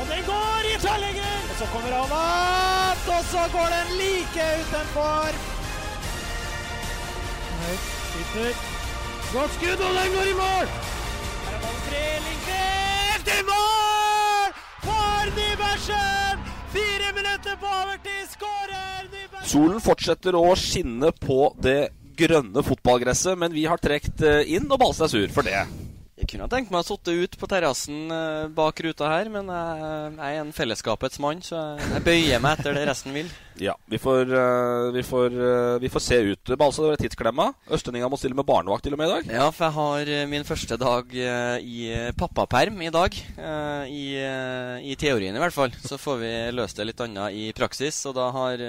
Og den går i tverrlegger! Og så kommer han opp, og så går den like utenfor. Høyt, sitter. Godt skudd, og den går i mål! Her er ballen fri, Lindqvist i mål! For Nybergsen! Fire minutter på overtid, skårer Nybergsen! Solen fortsetter å skinne på det grønne fotballgresset, men vi har trukket inn, og Balstad er sur for det. Jeg kunne tenkt meg å sitte ute på terrassen eh, bak ruta her, men jeg, er en fellesskapets mann, så jeg, bøyer meg etter det resten vil. Ja, vi får, eh, vi får, eh, vi får se ut. Balsa, det var tidsklemma. Østlendinga må stille med barnevakt til og med i dag. Ja, for jeg har min første dag i pappaperm i dag. I, I teorien, i hvert fall. Så får vi løst det litt annet i praksis. Og da har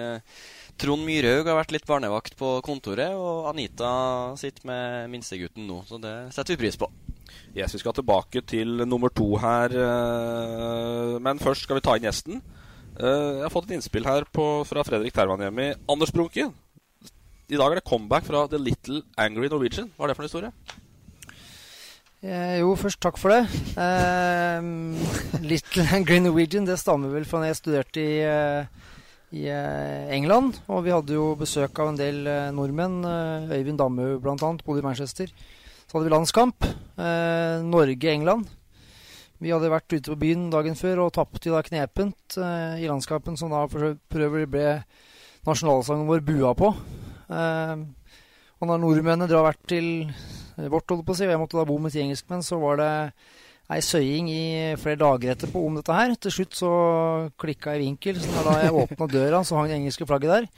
Trond Myrhaug har vært litt barnevakt på kontoret, og Anita sitter med minstegutten nå. Så det setter vi pris på. Yes, Vi skal tilbake til nummer to her, eh, men først skal vi ta inn gjesten. Eh, Jeg har fått et innspill her på, fra Fredrik Termanhjemmi. Anders Brunke. I dag er det comeback fra The Little Angry Norwegian. Hva er det for en historie? Eh, jo, først takk for det. Eh, Little Angry Norwegian det stammer vel fra da jeg studerte i, eh, i England. Og vi hadde jo besøk av en del nordmenn. Øyvind Damme bl.a. bodde i Manchester. Så hadde vi landskamp. Eh, Norge-England. Vi hadde vært ute på byen dagen før og tapte da knepent eh, i landskampen, som da prøver ble nasjonalsangen vår bua på. Eh, og når nordmennene drar vært til vårt, holdt på å si, og jeg måtte da bo med ti engelskmenn, så var det ei søying i flere dager etterpå om dette her. Til slutt så klikka jeg i vinkel, så da jeg åpna døra, så hang det engelske flagget der.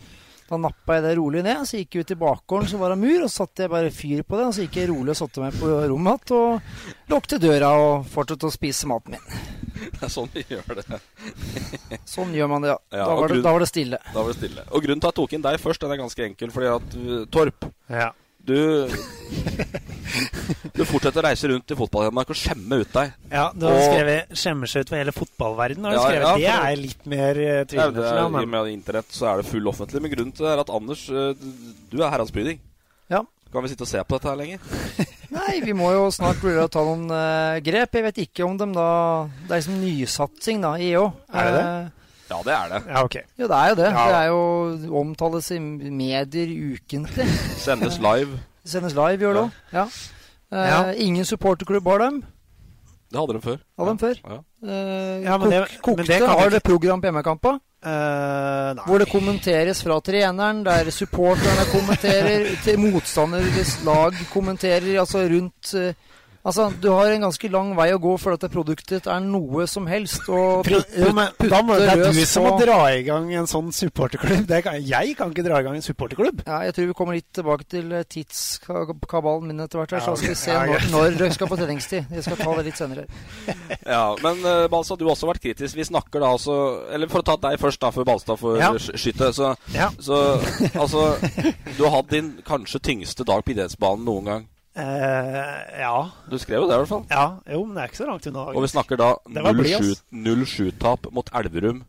Da nappa jeg det rolig ned, så gikk jeg ut i bakgården, så var det mur, og så satte jeg bare fyr på det. Og så gikk jeg rolig og satte meg på rommet igjen og lukket døra og fortsatte å spise maten min. Det er sånn vi gjør det. Sånn gjør man det, ja. Ja, da, og var det, grunn- da var det stille. Da var det stille. Og grunnen til at jeg tok inn deg først, den er ganske enkel. Fordi at uh, Torp, Ja. Du Du fortsetter å reise rundt i fotball-Hedmark og skjemme ut deg. Ja, du har Og- skrevet 'skjemmer seg ut for hele fotballverdenen'. Har du Ja, skrevet. ja, det for det- er litt mer uh, tvilende. det for er, I og med internett så er det full offentlig. Men grunnen til det er at Anders, uh, du er herredsbyding. Ja. Kan vi sitte og se på dette her lenger? Nei, vi må jo snart å ta noen uh, grep. Jeg vet ikke om dem da Det er liksom nysatsing, da, i EO. Er det det? Eh, Ja, det er det. Ja, ok. Jo, det er jo det. Ja. Det er jo omtales i medier ukentlig. Sendes live. Sendes live, gjør det òg. Ja. ja. Ja. Ingen supporterklubb har dem. Det hadde de før. Hadde dem før. Ja. Uh, Ja, men det- kokte men det kan har det program på hjemmekampa. Uh. Hvor det kommenteres fra treneren, der supporterne kommenterer, til motstanderes lag kommenterer, altså rundt eh, Altså, du har en ganske lang vei å gå for at produktet er noe som helst. Og Pri- jo, men da må, det er du som må dra i gang en sånn supporterklubb. Det kan, jeg kan ikke dra i gang en supporterklubb. Ja, jeg tror vi kommer litt tilbake til eh, tidskabalen min etter hvert. her, Så skal vi se når, når dere skal på treningstid. Jeg skal ta det litt senere. Ja, Men uh, Balstad, du har også vært kritisk. Vi snakker da altså Eller for å ta deg først, da, før Balstad får Ja. skyte. Så, Ja. så altså Du har hatt din kanskje tyngste dag på idrettsbanen noen gang. Eh, ja. Du skrev jo det, i hvert fall. ja. Jo, men det er ikke så langt unna. Og vi snakker da Det var blid, 0-7 ass. 0-7-tap mot Elverum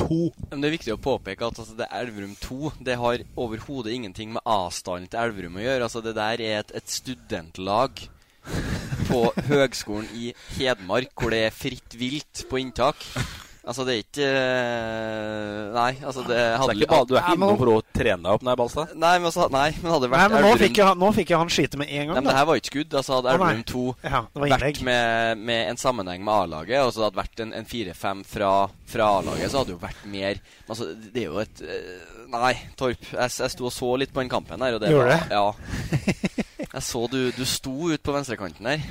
2. Men det er viktig å påpeke at altså, det Elverum 2 Det har overhodet ingenting med avstanden til Elverum å gjøre. Altså, det der er et, et studentlag på Høgskolen i Hedmark hvor det er fritt vilt på inntak. Altså, det er ikke eh, Nei, altså det hadde det er ikke bare, du er ikke innom for å trene deg opp, nei, Balstad? Nei, men, altså, nei, men hadde det Nei, men nå Elverum- fikk, jeg, nå fikk jeg han skyte med en gang. Nei, men det her var ikke skudd. Altså Hadde. Elverum 2 Ja, vært med, med en sammenheng med A-laget, og så hadde det vært en, en 4-5 fra, fra A-laget, så hadde det jo vært mer Altså, det er jo et eh, Nei, Torp. Jeg, jeg sto og så litt på den kampen her, og det Gjorde du? Ja. Jeg så du, du sto ute på venstrekanten her.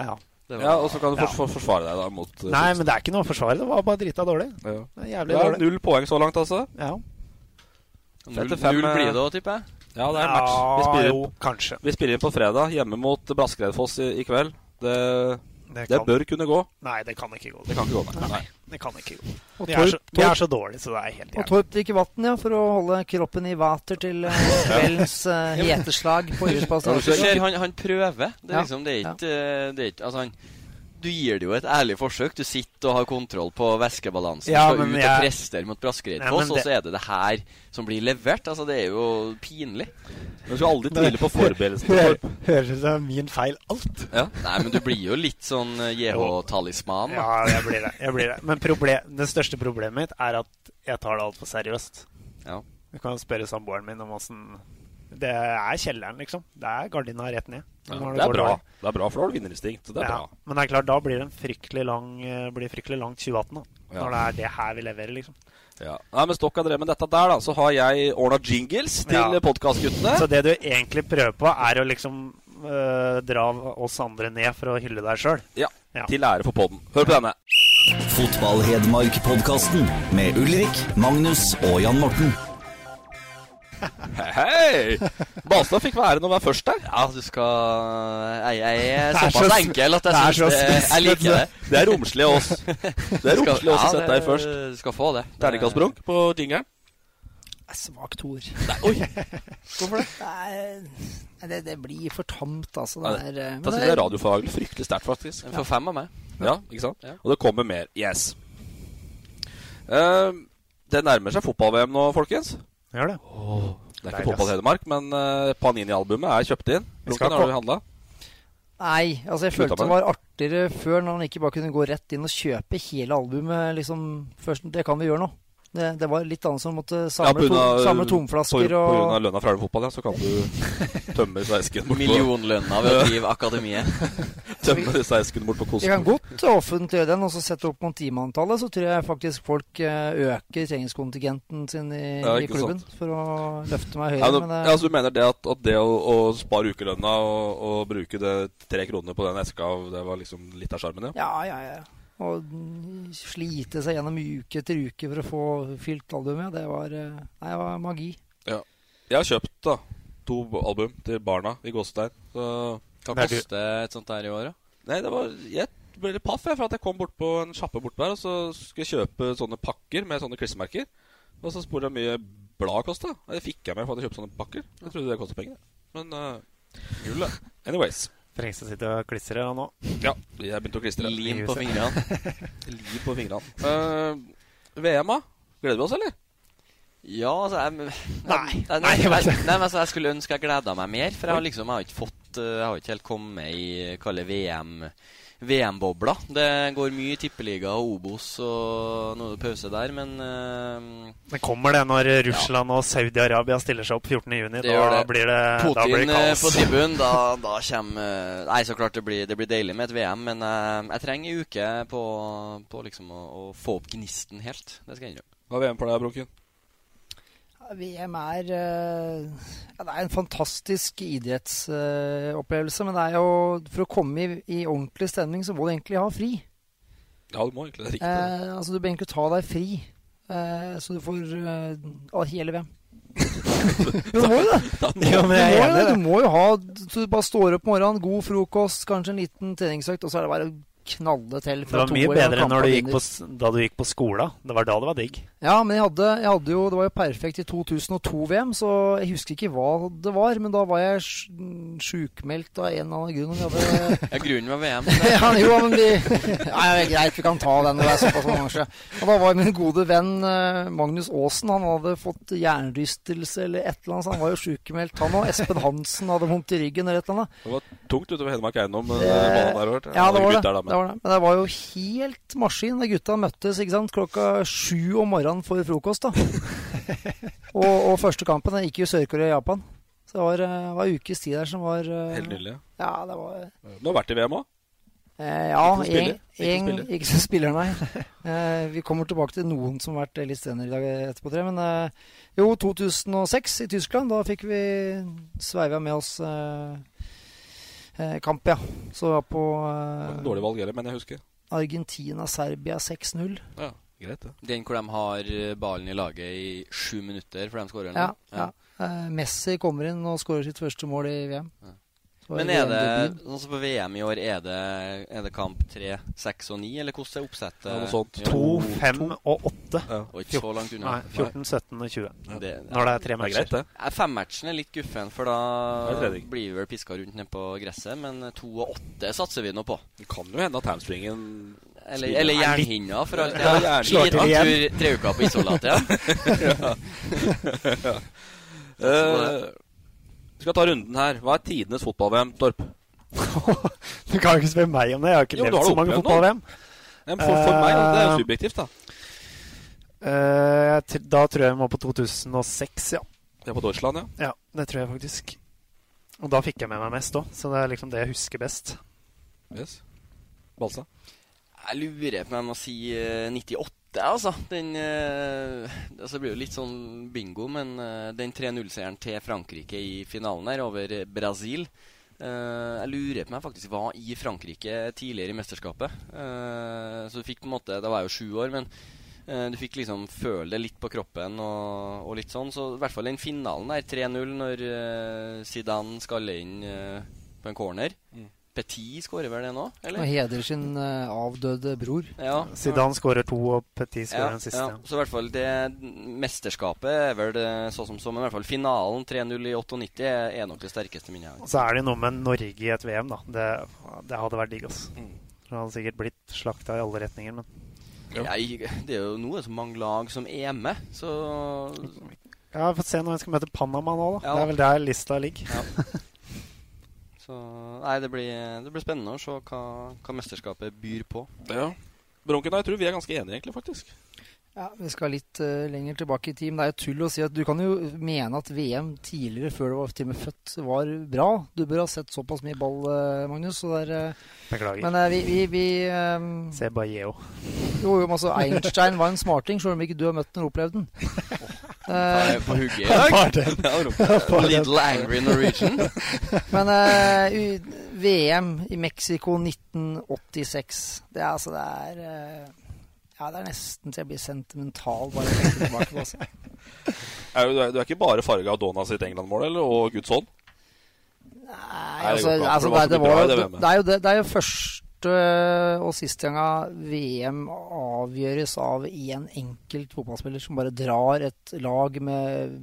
Ja. Var- Ja, og så kan du Ja. forsvare deg da mot uh, Nei, men det er ikke noe å forsvare. Det var bare drita dårlig. ja. Det er Det jævlig er dårlig. null poeng så langt, altså. Ja, Null, null eh, blir det òg, tipper jeg. Ja, det er match. Vi Ja, spiller, jo, kanskje. vi spiller inn på fredag, hjemme mot Braskereidfoss i, i kveld. Det, Det det bør kunne gå. nei, det kan ikke gå. Det kan ikke gå, nei. nei. Det kan ikke gå. Og De er, så, de er så dårlige, så det er helt jævlig. og. Torp drikker vann, ja, for å holde kroppen i vater til eh, kveldens uh, heteslag på Idrettsplass Du ser, Akershus. han, han prøver. Det er liksom Det er ikke, eh, det er ikke Altså, han du gir det jo et ærlig forsøk. Du sitter og har kontroll på væskebalansen. Ja, skal ut jeg- og prestere mot Braskereidfoss, ja, det... og så er det det her som blir levert. Altså, det er jo pinlig. Du skal aldri tvile på forberedelsen Det Hører høres ut som min feil alt. Ja. Nei, men du blir jo litt sånn eh, JH-talisman. Ja, jeg blir det. Jeg blir det. Men problem, det største problemet mitt er at jeg tar det altfor seriøst. Ja. Du kan spørre samboeren min om åssen Det er kjelleren, liksom. Det er gardina rett ned. Ja, det, det er bra. Det er bra, for da har du vinnerinstinkt. Det er Ja, bra. men det er klart, da blir det en fryktelig lang eh, blir fryktelig langt 2018. Da. Ja. Når det er det her vi leverer, liksom. Ja. Nei, men Stokk har drevet med dette der, da. Så har jeg ordna jingles til Ja. podkastguttene. Så det du egentlig prøver på, er å liksom øh, dra oss andre ned for å hylle deg sjøl. Ja. Ja. Til ære for podden. Hør på denne. Fotball-Hedmark-podkasten med Ulrik, Magnus og Jan Morten. Hei! Balstad fikk være å være først der. Ja, du skal Jeg, jeg er er såpass enkel at jeg er syns det Jeg liker det. Det er romslig av oss. Det er romslig av oss å sette deg først. Du skal få det. Terningkastbronk på jingeren. Svak toer. Oi! Hvorfor det? Nei, det, det blir for tamt, altså. Det er, eh, men Da synes jeg radiofaglig fryktelig sterkt, faktisk. For fem av meg. Ja, ikke sant? Ja. Og det kommer mer. Yes. Uh, det nærmer seg fotball-VM nå, folkens. Gjør det. Det er Deilig, ikke fotball Hedmark, men uh, Panini-albumet er kjøpt inn. Vi Blunken, har du handla? Nei, altså jeg følte det var artigere før når han ikke bare kunne gå rett inn og kjøpe hele albumet. liksom først, Det kan vi gjøre nå. Det, det var litt annet som måtte samle, tom, samle tomflasker på, og av lønna fra fotball, ja, så kan du tømme sveisken bort på Millionlønna ved å drive akademiet. Tømme sveisken bort på Vi kan godt offentliggjøre den og så sette opp mot timeantallet. Så tror jeg faktisk folk eh, øker treningskontingenten sin i, Ja, i klubben klubben. For å løfte meg Ja, høyere. men, men det, ja, så du mener det at, at det å, å spare ukelønna og, og bruke det tre kroner på den eska, det var liksom litt av sjarmen, ja? Ja, ja, ja. Og slite seg gjennom uke etter uke for å få fylt albumet. Det var, eh, nei, det var magi. Jeg har kjøpt da to album til barna i Gåstein. Så Hva koster et sånt der i året? Nei, det var Jeg ble litt paff jeg, for at jeg kom bort på en sjappe borte der, og så skulle jeg kjøpe sånne pakker med sånne klistremerker. Og så spurte jeg hvor mye blad kosta. Det fikk jeg med for at jeg kjøpte sånne pakker. Jeg trodde det kostet penger. Men uh, gull. Anyways. Trengs å sitte og klistre nå. Ja, jeg begynte å klistre. Lim på fingrene. Lim på fingrene. Uh, VM, da? Gleder vi oss, eller? Ja, altså jeg, Nei. jeg, nei, Nei, jeg nei, men altså, jeg skulle ønske jeg gleda meg mer, for jeg har liksom jeg har ikke fått eh, Jeg har ikke helt kommet i kalle VM VM-bobla. Det går mye i tippeliga og Obos, og noe pause der, men uh, Det kommer det når Russland og Saudi-Arabia stiller seg opp 14.6. Det Da det. blir det, da blir Putin det eh, kaos. på tribunen, da, da kommer eh, Nei, så klart det blir, det blir deilig med et VM, men uh, jeg trenger ei uke på, på liksom å, å få opp gnisten helt. Det skal jeg innrømme. Hva er VM for deg, Brunken? VM er eh, ja, Det er en fantastisk idrettsopplevelse. men det er jo, for å komme i, i ordentlig stemning, så må du egentlig ha fri. Ja, du må egentlig det er riktig. Eh, altså Du bør egentlig ta deg fri, eh, så du får eh, hele VM. du må jo det. Jo, men jeg er må, enig du må jo ha Så du bare står opp om morgenen, god frokost, kanskje en liten treningsøkt, og så er det bare å knalle til Det var mye bedre enn når du gikk på, da du gikk på skolen. Det var da det var digg. Ja, men jeg hadde, jeg hadde jo Det var jo perfekt i 2002-VM, så jeg husker ikke hva det var. Men da var jeg sj- sjukmeldt av en eller annen grunn. hadde Ja, grunnen var VM. ja, jo, men vi Nei, det er greit, vi kan ta den. Det er såpass mange. Og da var min gode venn eh, Magnus Aasen Han hadde fått hjernerystelse eller et eller annet, så han var jo sjukmeldt, han òg. Espen Hansen hadde vondt i ryggen eller et eller annet. Det var tungt utover Hedmark Eiendom. Eh, der, hørt. Ja, det var det. men- det var det. Men det var jo helt maskin da gutta møttes ikke sant? klokka sju om morgenen for frokost. da. og, og første kampen den gikk jo Sør-Korea-Japan. Så det var, eh, var ukes tid der som var eh, Helt nydelig. Ja, det var Du har vært i VM òg? Eh, ja, Ikke som spiller. Ikke en, spiller. en, ikke som spiller, nei. Eh, vi kommer tilbake til noen som har vært litt senere i dag etterpå. Tre, men eh, jo, 2006 i Tyskland, da fikk vi sveiva med oss eh, kamp, ja. Så var på eh, Dårlig valg heller, men jeg husker. Argentina-Serbia 6-0. Ja, greit ja. Den hvor de har eh, ballen i laget i sju minutter før de skårer? Ja, ja. Eh, Messi kommer inn og skårer sitt første mål i VM. Ja. Men er det sånn som på VM i år, er det, er det kamp 3, 6 og 9, eller hvordan er oppsettet? Ja, noe sånt. Ja. 2, 5 og 8. Og ikke så langt unna. Nei, 14, 17 og 20. Det- Når det er tre Det er matcher. greit, det. Ja, Femmatchen er litt guffen, for da blir vi vel piska rundt ned på gresset. Men to og åtte satser vi nå på. Det kan jo hende at hamstringen Eller, eller jernhinna, for alt det Ja. Slår til igjen. tur tre uker på isolat igjen. ja. Eh, vi skal ta runden her. Hva er tidenes fotball-VM, Torp? Du kan jo ikke spørre meg om det. Jeg har ikke Jo, levd har så mange fotball-VM. Ja, for, for meg, da, det er jo Eh, subjektivt, da. Uh, da tror jeg vi må på 2006, ja. Det er på Deutschland, ja. Ja, det tror jeg faktisk. Og da fikk jeg med meg mest òg, så det er liksom det jeg husker best. Yes. Balsa? Jeg lurer på om jeg må si eh, 98, altså. Den eh, altså Det blir jo litt sånn bingo, men eh, den 3-0-seieren til Frankrike i finalen her over Brasil eh, Jeg lurer på om jeg faktisk var i Frankrike tidligere i mesterskapet. Eh, så du fikk på en måte Da var jeg jo sju år, men eh, du fikk liksom føle det litt på kroppen og, og litt sånn. Så i hvert fall den finalen der, 3-0, når eh, Zidane skaller inn eh, på en corner. Mm. Petit skårer vel det nå, eller? Og heder sin eh, avdøde bror. Ja. Zidane skårer to, og Petit skårer Ja, den siste. ja. Så i hvert fall det mesterskapet er vel det, så som så, men i hvert fall finalen 3-0 i 98 er, er nok det sterkeste minnet. jeg har. Så er det jo noe med Norge i et VM, da. Det, det hadde vært digg, altså. Mm. Det hadde sikkert blitt slakta i alle retninger, men Nei, det er jo nå så mange lag som er med, så Ja, vi får se når vi skal møte Panama nå, da. Ja. Det er vel der lista ligger. Ja. Så Nei, det blir, det blir spennende å se hva, hva mesterskapet byr på. Ja. Bronken, jeg tror vi er ganske enige, egentlig, faktisk. Ja, Vi skal litt uh, lenger tilbake i tid. Men det er jo tull å si at du kan jo mene at VM tidligere, før du var til og med født, var bra. Du bør ha sett såpass mye ball, uh, Magnus. Så der er, eh, Beklager. men vi, vi, vi um, Se Bajeo. Jo, jo, altså, Einstein var en smarting, selv om ikke du har møtt den og opplevd den. Eh, på hugget i dag. Ja, Little Angry Norwegian. men uh, VM i Mexico 1986 Det er altså Det er uh, Ja, det er nesten så jeg blir sentimental bare å tenke tilbake på. Altså. Er du, du er ikke bare farga av Donas sitt England-mål, eller? Og Guds hånd? Nei, Nei, altså, det altså det, det det, var det, er jo det, det er jo første og siste gangen VM avgjøres av én enkelt fotballspiller som bare drar et lag med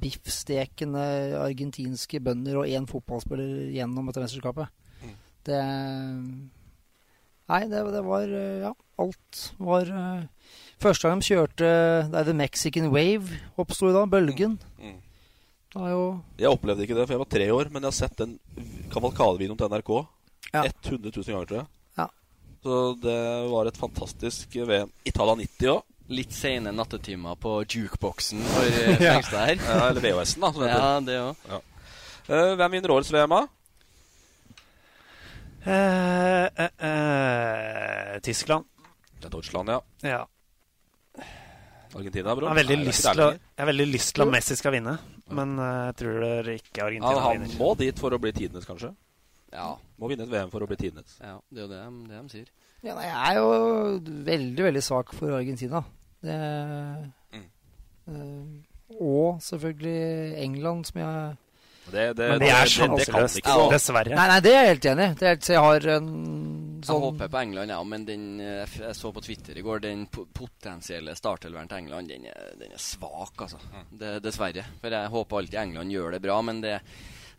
biffstekende argentinske bønder og én fotballspiller gjennom dette mesterskapet. Mm. Det Nei, det, det var eh, Ja, alt var eh, Første gang de kjørte Det er The Mexican Wave oppsto i dag. Bølgen. Mm. Jo Jeg opplevde ikke det, for jeg var tre år, men jeg har sett den kavalkadevideoen til NRK Ja. 100 000 ganger, tror jeg. Ja. Så det var et fantastisk VM. Italia 90 òg. Litt sene nattetimer på jukeboksen for Ja. Fengstad her. Ja, eller VHS-en, da. Som heter. Ja, det òg. Uh, hvem vinner årets VM? da? Uh, uh, eh, Tyskland. Det er Deutschland, ja. Ja. Argentina, bror. Jeg har veldig, Nei, lyst til, å, jeg har veldig lyst til at Messi skal vinne, men eh, jeg tror det ikke Argentina Ja, han vinner. må dit for å bli tidenes, kanskje. Ja. Må vinne et VM for å bli tidenes. ja, det er jo det, de- det de sier. Ja, nei, jeg er jo veldig, veldig svak for Argentina. Det, Mm. øh, og selvfølgelig England, som jeg Det, det, Men det er det- det kan sjanseløst, ikke gå. dessverre. Nei, nei, det er jeg helt enig i. Er Jeg har en Jeg sånn håper på England, ja, men den, eh, jeg så på Twitter i går den potensielle startelveren til England, den er, den er svak, altså. Det, dessverre. For jeg håper alltid England gjør det bra, men det,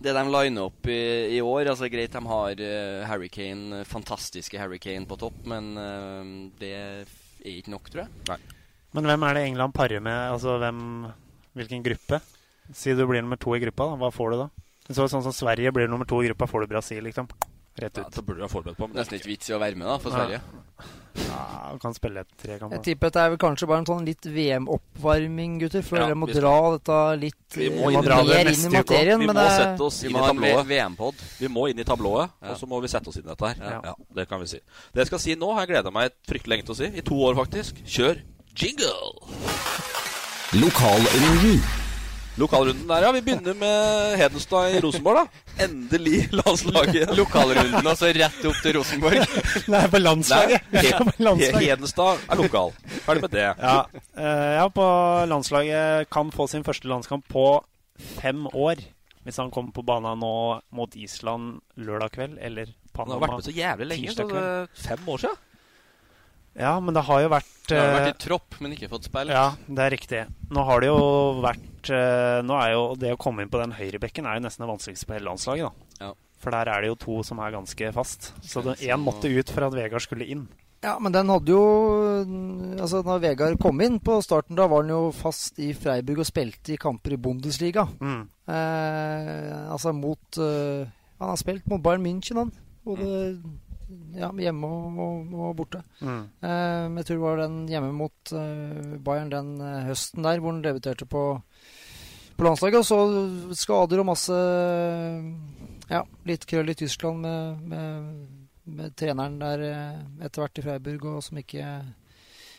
det de liner opp i, i år altså Greit, de har uh, Harry Kane, fantastiske Harry Kane på topp, men uh, det er ikke nok, tror jeg. Nei. Men hvem er det England parer med? Altså, hvem, hvilken gruppe? Si du blir nummer to i gruppa, da. hva får du da? Så, sånn som Sverige blir nummer to i gruppa, får du Brasil, liksom. Rett ut. Ja, det burde du ha forberedt på. Men Nesten ikke vits i å være med, da, for Sverige. Ja, du kan spille tre kamper. Jeg tipper at det er vel kanskje bare en sånn litt VM-oppvarming, gutter. For Ja, dere må vi dra dette litt Vi må eh, inn i mer inn i materien. Vi må det, sette oss inn i tablået. VM-pod. Vi må inn i tablået, Ja. og så må vi sette oss inn i dette her. Ja. Ja. Det kan vi si. Det jeg skal si nå, har jeg gleda meg fryktelig lenge til å si. I to år, faktisk. Kjør jingle! Lokalrunden. Lokalrunden der, ja. Vi begynner med Hedenstad i Rosenborg, da. Endelig landslaget. Lokalrunden, altså rett opp til Rosenborg. Nei, på landslaget. Nei, Ja, på He- landslaget. Hedenstad er lokal. Ferdig med det. Ja, eh, ja, på landslaget kan få sin første landskamp på fem år. Hvis han kommer på banen nå mot Island lørdag kveld, eller Panama tirsdag kveld. Han har vært med så jævlig lenge. Så det fem år siden. Ja, men det har jo vært Det har eh, vært i tropp, men ikke fått spille. Ja, det er riktig. Nå har det jo vært eh, Nå er jo det å komme inn på den høyrebekken er jo nesten det vanskeligste på hele landslaget. da Ja. For der er det jo to som er ganske fast. Så én måtte ut for at Vegard skulle inn. ja, men den hadde jo Altså, når Vegard kom inn på starten, da var han jo fast i Freiburg og spilte i kamper i Bundesliga. Mm. Eh, altså mot eh, Han har spilt mot Bayern München, han. Både ja, hjemme og, og, og borte. Mm. Eh, jeg tror det var den hjemme mot uh, Bayern den uh, høsten der, hvor han debuterte på, på landslaget. Og så skader og masse Ja, litt krøll i Tyskland med, med, med treneren der etter hvert i Freiburg, og som ikke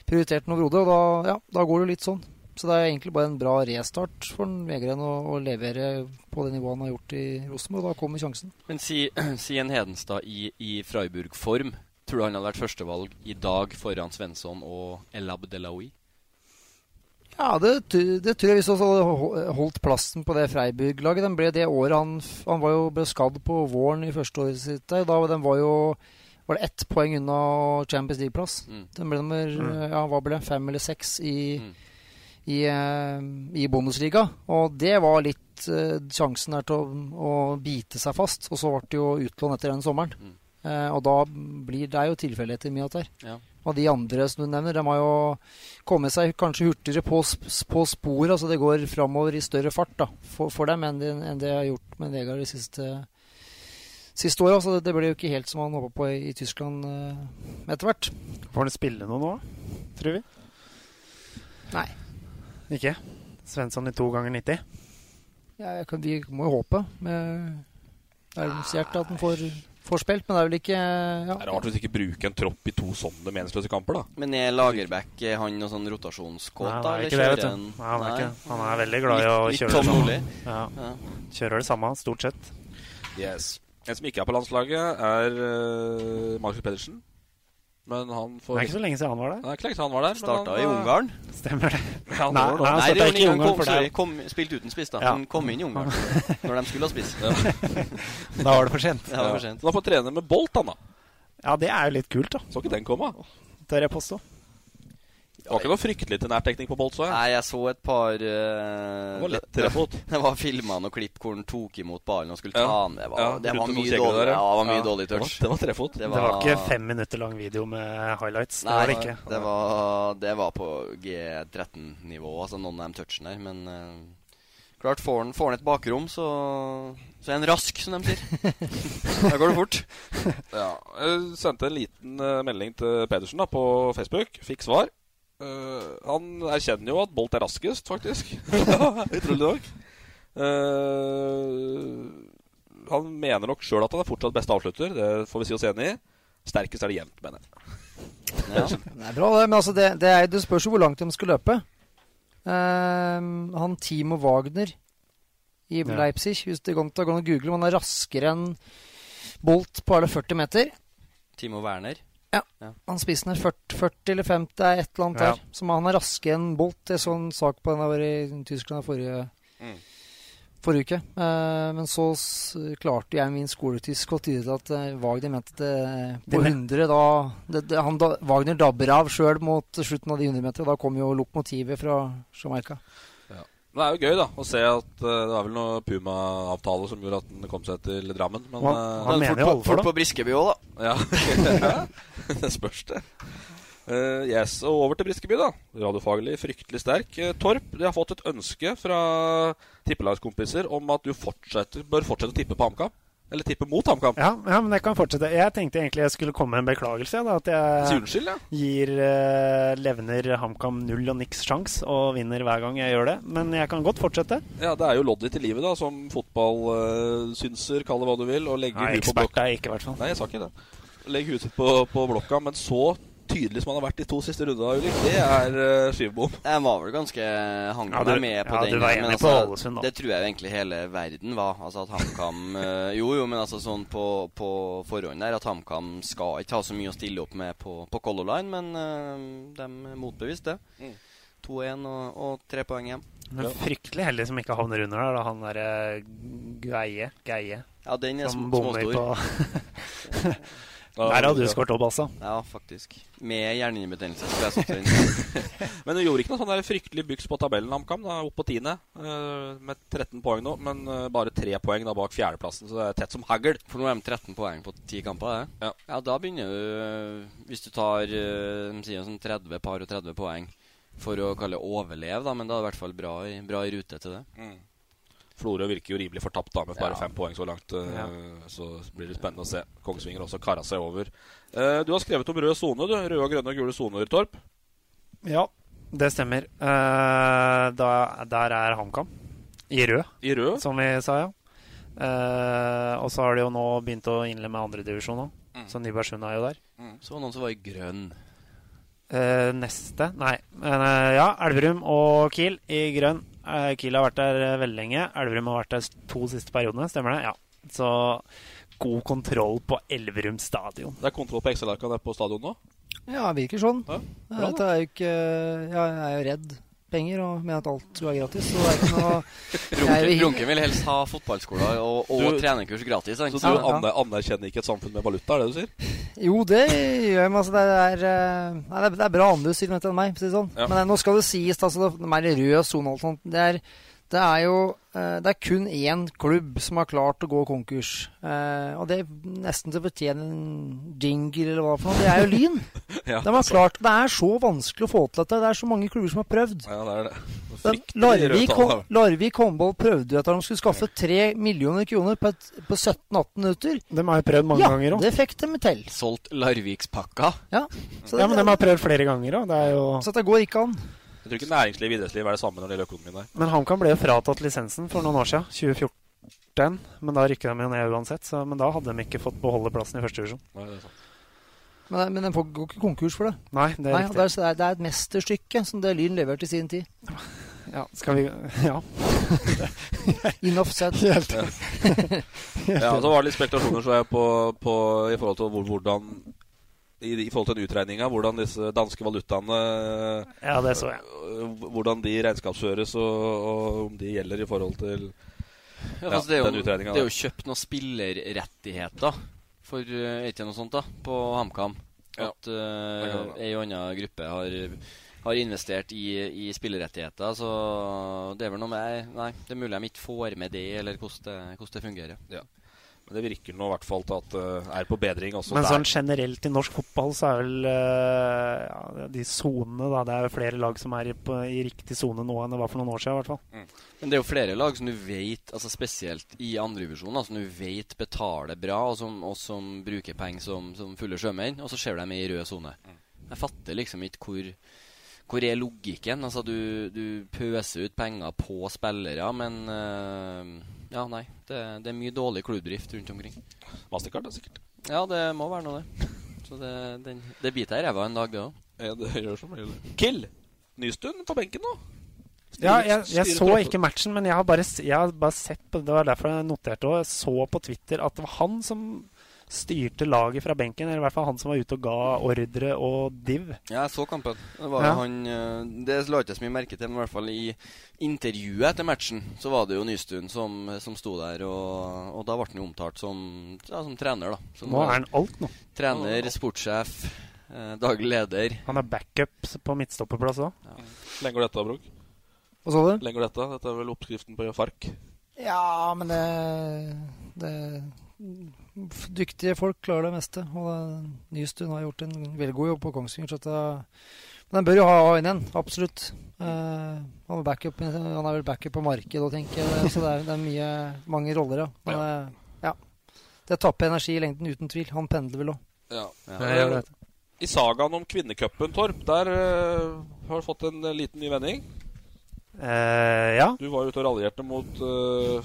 prioriterte noe Brode. Og da, ja, da går det litt sånn. Så det er egentlig bare en bra restart for en Vegren å, å levere på det nivået han har gjort i Rosenborg. Og da kommer sjansen. Men si, si en Hedenstad i, i Freiburg-form. Tror du han hadde vært førstevalg i dag foran Svensson og El Abdelawi? Ja, det, det tror jeg hvis han hadde holdt plassen på det Freiburg-laget. Den ble det året han, han var jo ble skadd på våren i første året sitt. der. Da den var jo var det ett poeng unna Champions League-plass. Mm. Den ble nummer Mm. ja, hva ble det, fem eller seks i, Mm. I, eh, i Bundesliga. Og det var litt eh, sjansen der til å, å bite seg fast. Og så ble det jo utlån etter den sommeren. Mm. Eh, og da blir det jo tilfeldigheter mye av det her. Ja. Og de andre som du nevner, de har jo kommet seg kanskje hurtigere på, på sporet. Altså det går framover i større fart da, for, for dem enn det, enn det har gjort med Vegard de siste, siste åra. Så det, det ble jo ikke helt som han håpa på i, i Tyskland eh, etter hvert. Får han spille noe nå, tror vi? Nei. Ikke? Svensson i to ganger 90? Ja, jeg kan, vi må jo håpe med er annonsert at han får, får spilt, men det er vel ikke ja. Det er rart hvis ikke bruke en tropp i to sånne meningsløse kamper, da. Men er Lagerbäck er han noe sånn rotasjonskåt, da? han er eller det, en- Nei, han, er ikke det. han er veldig glad i å kjøre det samme. Ja. Ja. Kjører det samme, stort sett. Yes. En som ikke er på landslaget, er uh, Markus Pedersen. Men han Det er ikke så lenge siden han var der. Det er ikke lenge siden han var der. Starta i eh, Ungarn. Stemmer det. Ja, Nei, nei, han starta ikke i Ungarn kom, for sorry, deg. kom, spilt uten spiss, da. Ja. Han kom inn i Ungarn når de skulle ha spiss. Da var det for sent. Det var for sent. Så han får trene med Bolt, han da. Ja, det er jo litt kult, da. Så ikke den komme. Tør jeg påstå. Det var ikke noe fryktelig til nærtekning på Bolt, så jeg. Nei, jeg så et par uh, Det var lett trefot. Det var filma noen klipp hvor han tok imot ballen og skulle Ja. ta den. Det var, Ja, det var mye dårlig, der, ja. ja, det var mye Ja, dårlig det var- touch. det var trefot. Det Det var ikke fem minutter lang video med highlights. Det Nei, var det ikke. det var, det var på G13-nivå, altså noen av de touchene der. Men uh, klart, får han, får han et bakrom, så, så er han rask, som de sier. da går det fort. Ja, jeg sendte en liten eh, melding til Pedersen da, på Facebook. Fikk svar. Eh, han erkjenner jo at Bolt er raskest, faktisk. Utrolig nok. Uh, han mener nok sjøl at han er fortsatt beste avslutter. Det får vi si oss enig i. Sterkest er det jevnt, mener jeg. Ja. Det er bra, det. Men altså, det, det, er, det spørs jo hvor langt de skal løpe. Uh, han Timo Wagner i Ja. Leipzig Hvis det går an å google, han er raskere enn Bolt på alle 40 meter. Timo Werner. Han spissen er 40, 40 eller 50, det er et eller annet Ja. der. Som han er raskere enn Bolt. Jeg så en sak på den der i Tyskland forrige, Mm. forrige uke. Eh, men så klarte jeg min skoletysk å tyde at eh, Wagner mente det, på Det 100 da, det, det, han, da Wagner dabber av sjøl mot slutten av de 100 meterne. Da kom jo lokomotivet fra Jamaica. Men det er jo gøy da å se at uh, det var vel noe Puma-avtale som gjorde at den kom seg til Drammen. Men, Hva- eh, han mener jo alle for Fort på Briskeby òg, da. Ja, det spørs det. Uh, yes, og over til Briskeby, da. Radiofaglig fryktelig sterk. Torp, de har fått et ønske fra tippelagskompiser om at du fortsetter, bør fortsette å tippe på HamKam. Eller tippe mot HamKam. Ja, ja, men jeg kan fortsette. Jeg tenkte egentlig jeg skulle komme med en beklagelse. Da, at jeg unnskyld, ja. gir uh, Levner HamKam null og niks sjans og vinner hver gang jeg gjør det. Men jeg kan godt fortsette. Ja, Det er jo loddet i livet, da, som fotballsynser, kall det hva du vil. Og legger Nei, ekspert er jeg ikke, i hvert fall. Nei, jeg sa ikke det. Legg huet på, på blokka, men så tydelig som han har vært de to siste rundene, Ulrik, det er uh, skivebom. Jeg var vel ganske hang Ja, du- med på ja, den. men på altså, Ålesund. Det tror jeg jo egentlig hele verden var. Altså at HamKam uh, Jo, jo, men altså sånn på, på forhånd der at HamKam skal ikke ha så mye å stille opp med på, på Color Line, men uh, de motbeviste det. 2-1 og, og tre poeng hjem. Men fryktelig heldig som ikke havner under der, da. Han derre Geie. Geie. Ja, den er som som bommer småstor. Der hadde du skåret opp, altså. Ja, faktisk. Med hjernehinnebetennelse skulle jeg satt den. Men du gjorde ikke noe sånn der fryktelig byks på tabellen, HamKam. Opp på tiende, uh, med 13 poeng nå, men uh, bare 3 poeng da bak fjerdeplassen, så det er tett som hagl. For nå er de 13 poeng på 10 kamper, det. Ja. da begynner du øh, Hvis du tar de sier sånn 30 par og 30 poeng for å kalle det overleve, da, men da er det i hvert fall bra i, bra i rute til det. Mm. Florø virker jo rimelig fortapt da, med bare Ja. fem poeng så langt. eh, Ja. Så blir det spennende å se. Kongsvinger også kara seg over. Eh, du har skrevet om rød sone, du. Røde, og grønne og gule soner, Torp. Ja, det stemmer. Eh, da, der er HamKam. I rød, I rød? som vi sa, ja. Eh, og så har de jo nå begynt å innlemme andredivisjon òg. Mm. Så Nybergsund er jo der. Så var det noen som var i grønn. Eh, neste Nei. Men, ja, Elverum og Kiel i grønn. Eh, Kiel har vært der eh, veldig lenge. Elverum har vært der to siste periodene, stemmer det? Ja. Så god kontroll på Elverum stadion. Det er kontroll på Excel-arka der på stadion nå? Ja, det virker sånn. Ja, Ja, bra, Dette er jo ikke ja, Jeg er jo redd penger og mener at alt skulle være gratis. Så det er ikke noe jeg Brunken, vil- Brunken vil helst ha fotballskoler og, og Du- trenerkurs gratis. sant? Så du aner, anerkjenner ikke et samfunn med valuta, er det du sier? Jo, det gjør jeg. Men altså, det, er, eh, nei, det er- det er bra andre sier enn meg. for å Si det sånn. Ja. Men eh, nå skal det sies, altså, det er mer rød sone og alt sånt. Det er, det er jo eh, Det er kun én klubb som har klart å gå konkurs. Eh, og det er nesten til å fortjene en jingle eller hva for noe. Det er jo Lyn. Ja, De har klart, Det er så vanskelig å få til dette. Det er så mange klubber som har prøvd. Ja, det er det. Den, Larvik, Larvik håndball prøvde jo at de skulle skaffe 3 millioner kroner på, på 17-18 minutter. De har jo prøvd mange ja, ganger òg. det fikk de til. Solgt Larvikspakka. Ja, så, Ja, men de har prøvd flere ganger òg. Det er jo så det går ikke an. Jeg tror ikke næringsliv og idrettsliv er det samme når det gjelder økonomien der. Men HamKam ble jo fratatt lisensen for noen år siden. 2014. Men da rykket de jo ned uansett. Så, men da hadde de ikke fått beholde plassen i første divisjon. Nei, det er sant. Men, men den får går ikke konkurs for det. Nei, det er Nei, riktig. det, er, det er- det er et mesterstykke som det Lyn leverte i sin tid. Ja, skal vi Ja. Enough said. Helt. Ja, så var det litt spekulasjoner så jeg på, på, i forhold til hvor, hvordan i, I forhold til den utregninga, hvordan disse danske valutaene Ja, det så jeg. øh, Hvordan de regnskapsføres, og, og om de gjelder i forhold til Ja, altså, det, er den jo, utregninga. det er jo kjøpt noen spillerrettigheter for uh, Er ikke noe sånt da på HamKam? Ja. At uh, kan det. ei og anna gruppe har, har investert i, i spillerrettigheter. Så det er vel noe med Nei, det er mulig de ikke får med det, eller hvordan det, hvordan det fungerer. Ja. Men det virker nå i hvert fall til at det er på bedring også Men der. sånn generelt i norsk fotball så er vel eh, ja, de sonene da, Det er jo flere lag som er i, på, i riktig sone nå enn det var for noen år siden. i hvert fall. Men det er jo flere lag som du vet, altså spesielt i andrevisjonen, som du vet betaler bra, og som, og som bruker penger som, som fulle sjømenn, og så ser du dem i rød sone. Jeg fatter liksom ikke hvor hvor er logikken? Altså, du, du pøser ut penger på spillere, men eh, Ja, nei. Det, det er mye dårlig klubbdrift rundt omkring. Mastercard, da, sikkert. Ja, det må være noe, det. Så det, den, det biter i ræva en dag, det òg. Ja, det gjør som regel det. Kill! Nystuen på benken nå. Ja, jeg, jeg så opp. ikke matchen, men jeg har bare, jeg har bare sett på Det var derfor jeg noterte òg. Jeg så på Twitter at det var han som styrte laget fra benken. Eller i hvert fall han som var ute og ga ordre og div. Ja, jeg så kampen. Det var Ja. han eh, Det la ikke så mye merke til, men i hvert fall i intervjuet etter matchen så var det jo Nystuen som, som sto der, og, og da ble han jo omtalt som, ja, som trener, da. Som, Nå er han alt nå. Trener, sportssjef, eh, daglig leder. Han er backup på midtstopperplass òg. Legger du dette, Brok? Hva sa du? Lenger dette? Dette er vel oppskriften på Fark? Ja, men det, det Dyktige folk klarer det meste. Og Nystuen har gjort en veldig god jobb på Kongsvinger. Så det, men den bør jo ha inn en, absolutt. Uh, han, er backup, han er vel backup på markedet òg, tenker jeg. Så det er, det er mye, mange roller, ja. Men, eh, ja. Det tapper energi i lengden, uten tvil. Han pendler vel òg. Ja. Ja. I sagaen om kvinnecupen, Torp, der uh, har du fått en liten ny vending. Eh, ja. Du var ute og raljerte mot uh,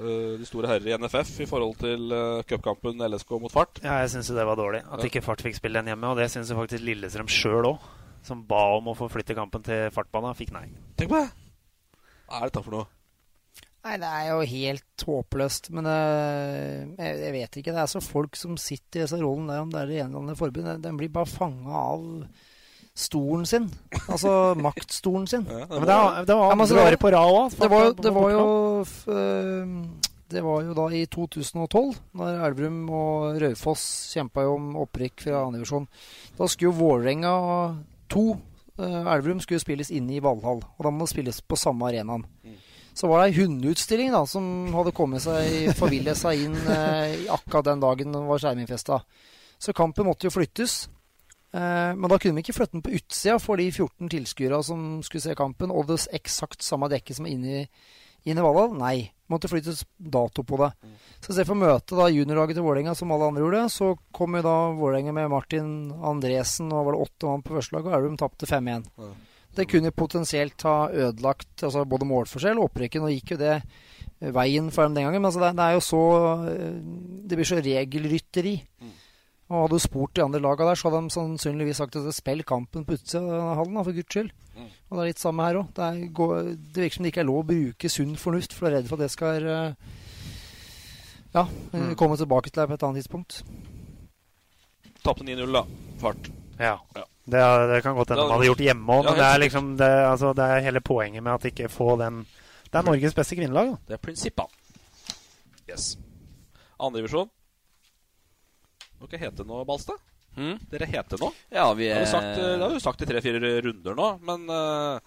uh, de store herrer i NFF i forhold til uh, cupkampen LSK mot Fart. Ja, jeg syns jo det var dårlig. At Ja. ikke Fart fikk spille den hjemme. Og det syns faktisk Lillestrøm sjøl òg, som ba om å få flytte kampen til Fartbana, fikk nei. Tenk på det! Hva er dette for noe? Nei, det er jo helt håpløst. Men eh, jeg, jeg vet ikke. Det er så folk som sitter i disse rollene der, om det er det ene eller andre forbundet. Den blir bare fanga av stolen sin. Altså maktstolen sin. Ja, det var- det var det var andre året på rad også, Det var, det var jo f- eh, Det var jo da i 2012, når Elverum og Raufoss kjempa om opprykk fra andredivisjon. Da skulle jo Vålerenga 2, eh, Elverum, skulle spilles inne i Valhall. Og da må det spilles på samme arenaen. Så var det ei hundeutstilling da, som hadde kommet seg forvillet seg inn eh, akkurat den dagen det var skjermingfesta. Så kampen måtte jo flyttes. Eh, men da kunne vi ikke flytte den på utsida for de 14 tilskuerne som skulle se kampen, og det eksakt samme dekket som er inne i, inne i Valhall. Nei. Måtte flyttes dato på det. Så istedenfor å møte da juniorlaget til Vålerenga, som alle andre gjorde, så kom jo da Vålerenga med Martin Andresen, og var det åtte mann på første lag, og Elverum tapte 5-1. Det kunne potensielt ha ødelagt altså både målforskjell og opprykket. Nå gikk jo det veien for dem den gangen, men altså det, det er jo så eh, Det blir så regelrytteri. Og hadde du spurt de andre laga der, så hadde de sannsynligvis sagt at spill kampen på utsida av hallen, da, for guds skyld. Og det er litt samme her òg. Det, det virker som det ikke er lov å bruke sunn fornuft, for du er redd for at det skal eh, Ja, eh, komme tilbake til deg på et annet tidspunkt. Tapte 9-0, da. Fart. Ja. Det, det kan godt hende Ja, de hadde gjort hjemme òg, ja, men det er liksom det, altså, det er hele poenget med at ikke få den Det er Norges beste kvinnelag. da. Det er prinsippene. Yes. Andredivisjon. Dere heter nå, Balstad? Hmm? Dere heter nå? Ja, vi Det har er sagt, eh, det har du sagt i tre-fire runder nå, men eh,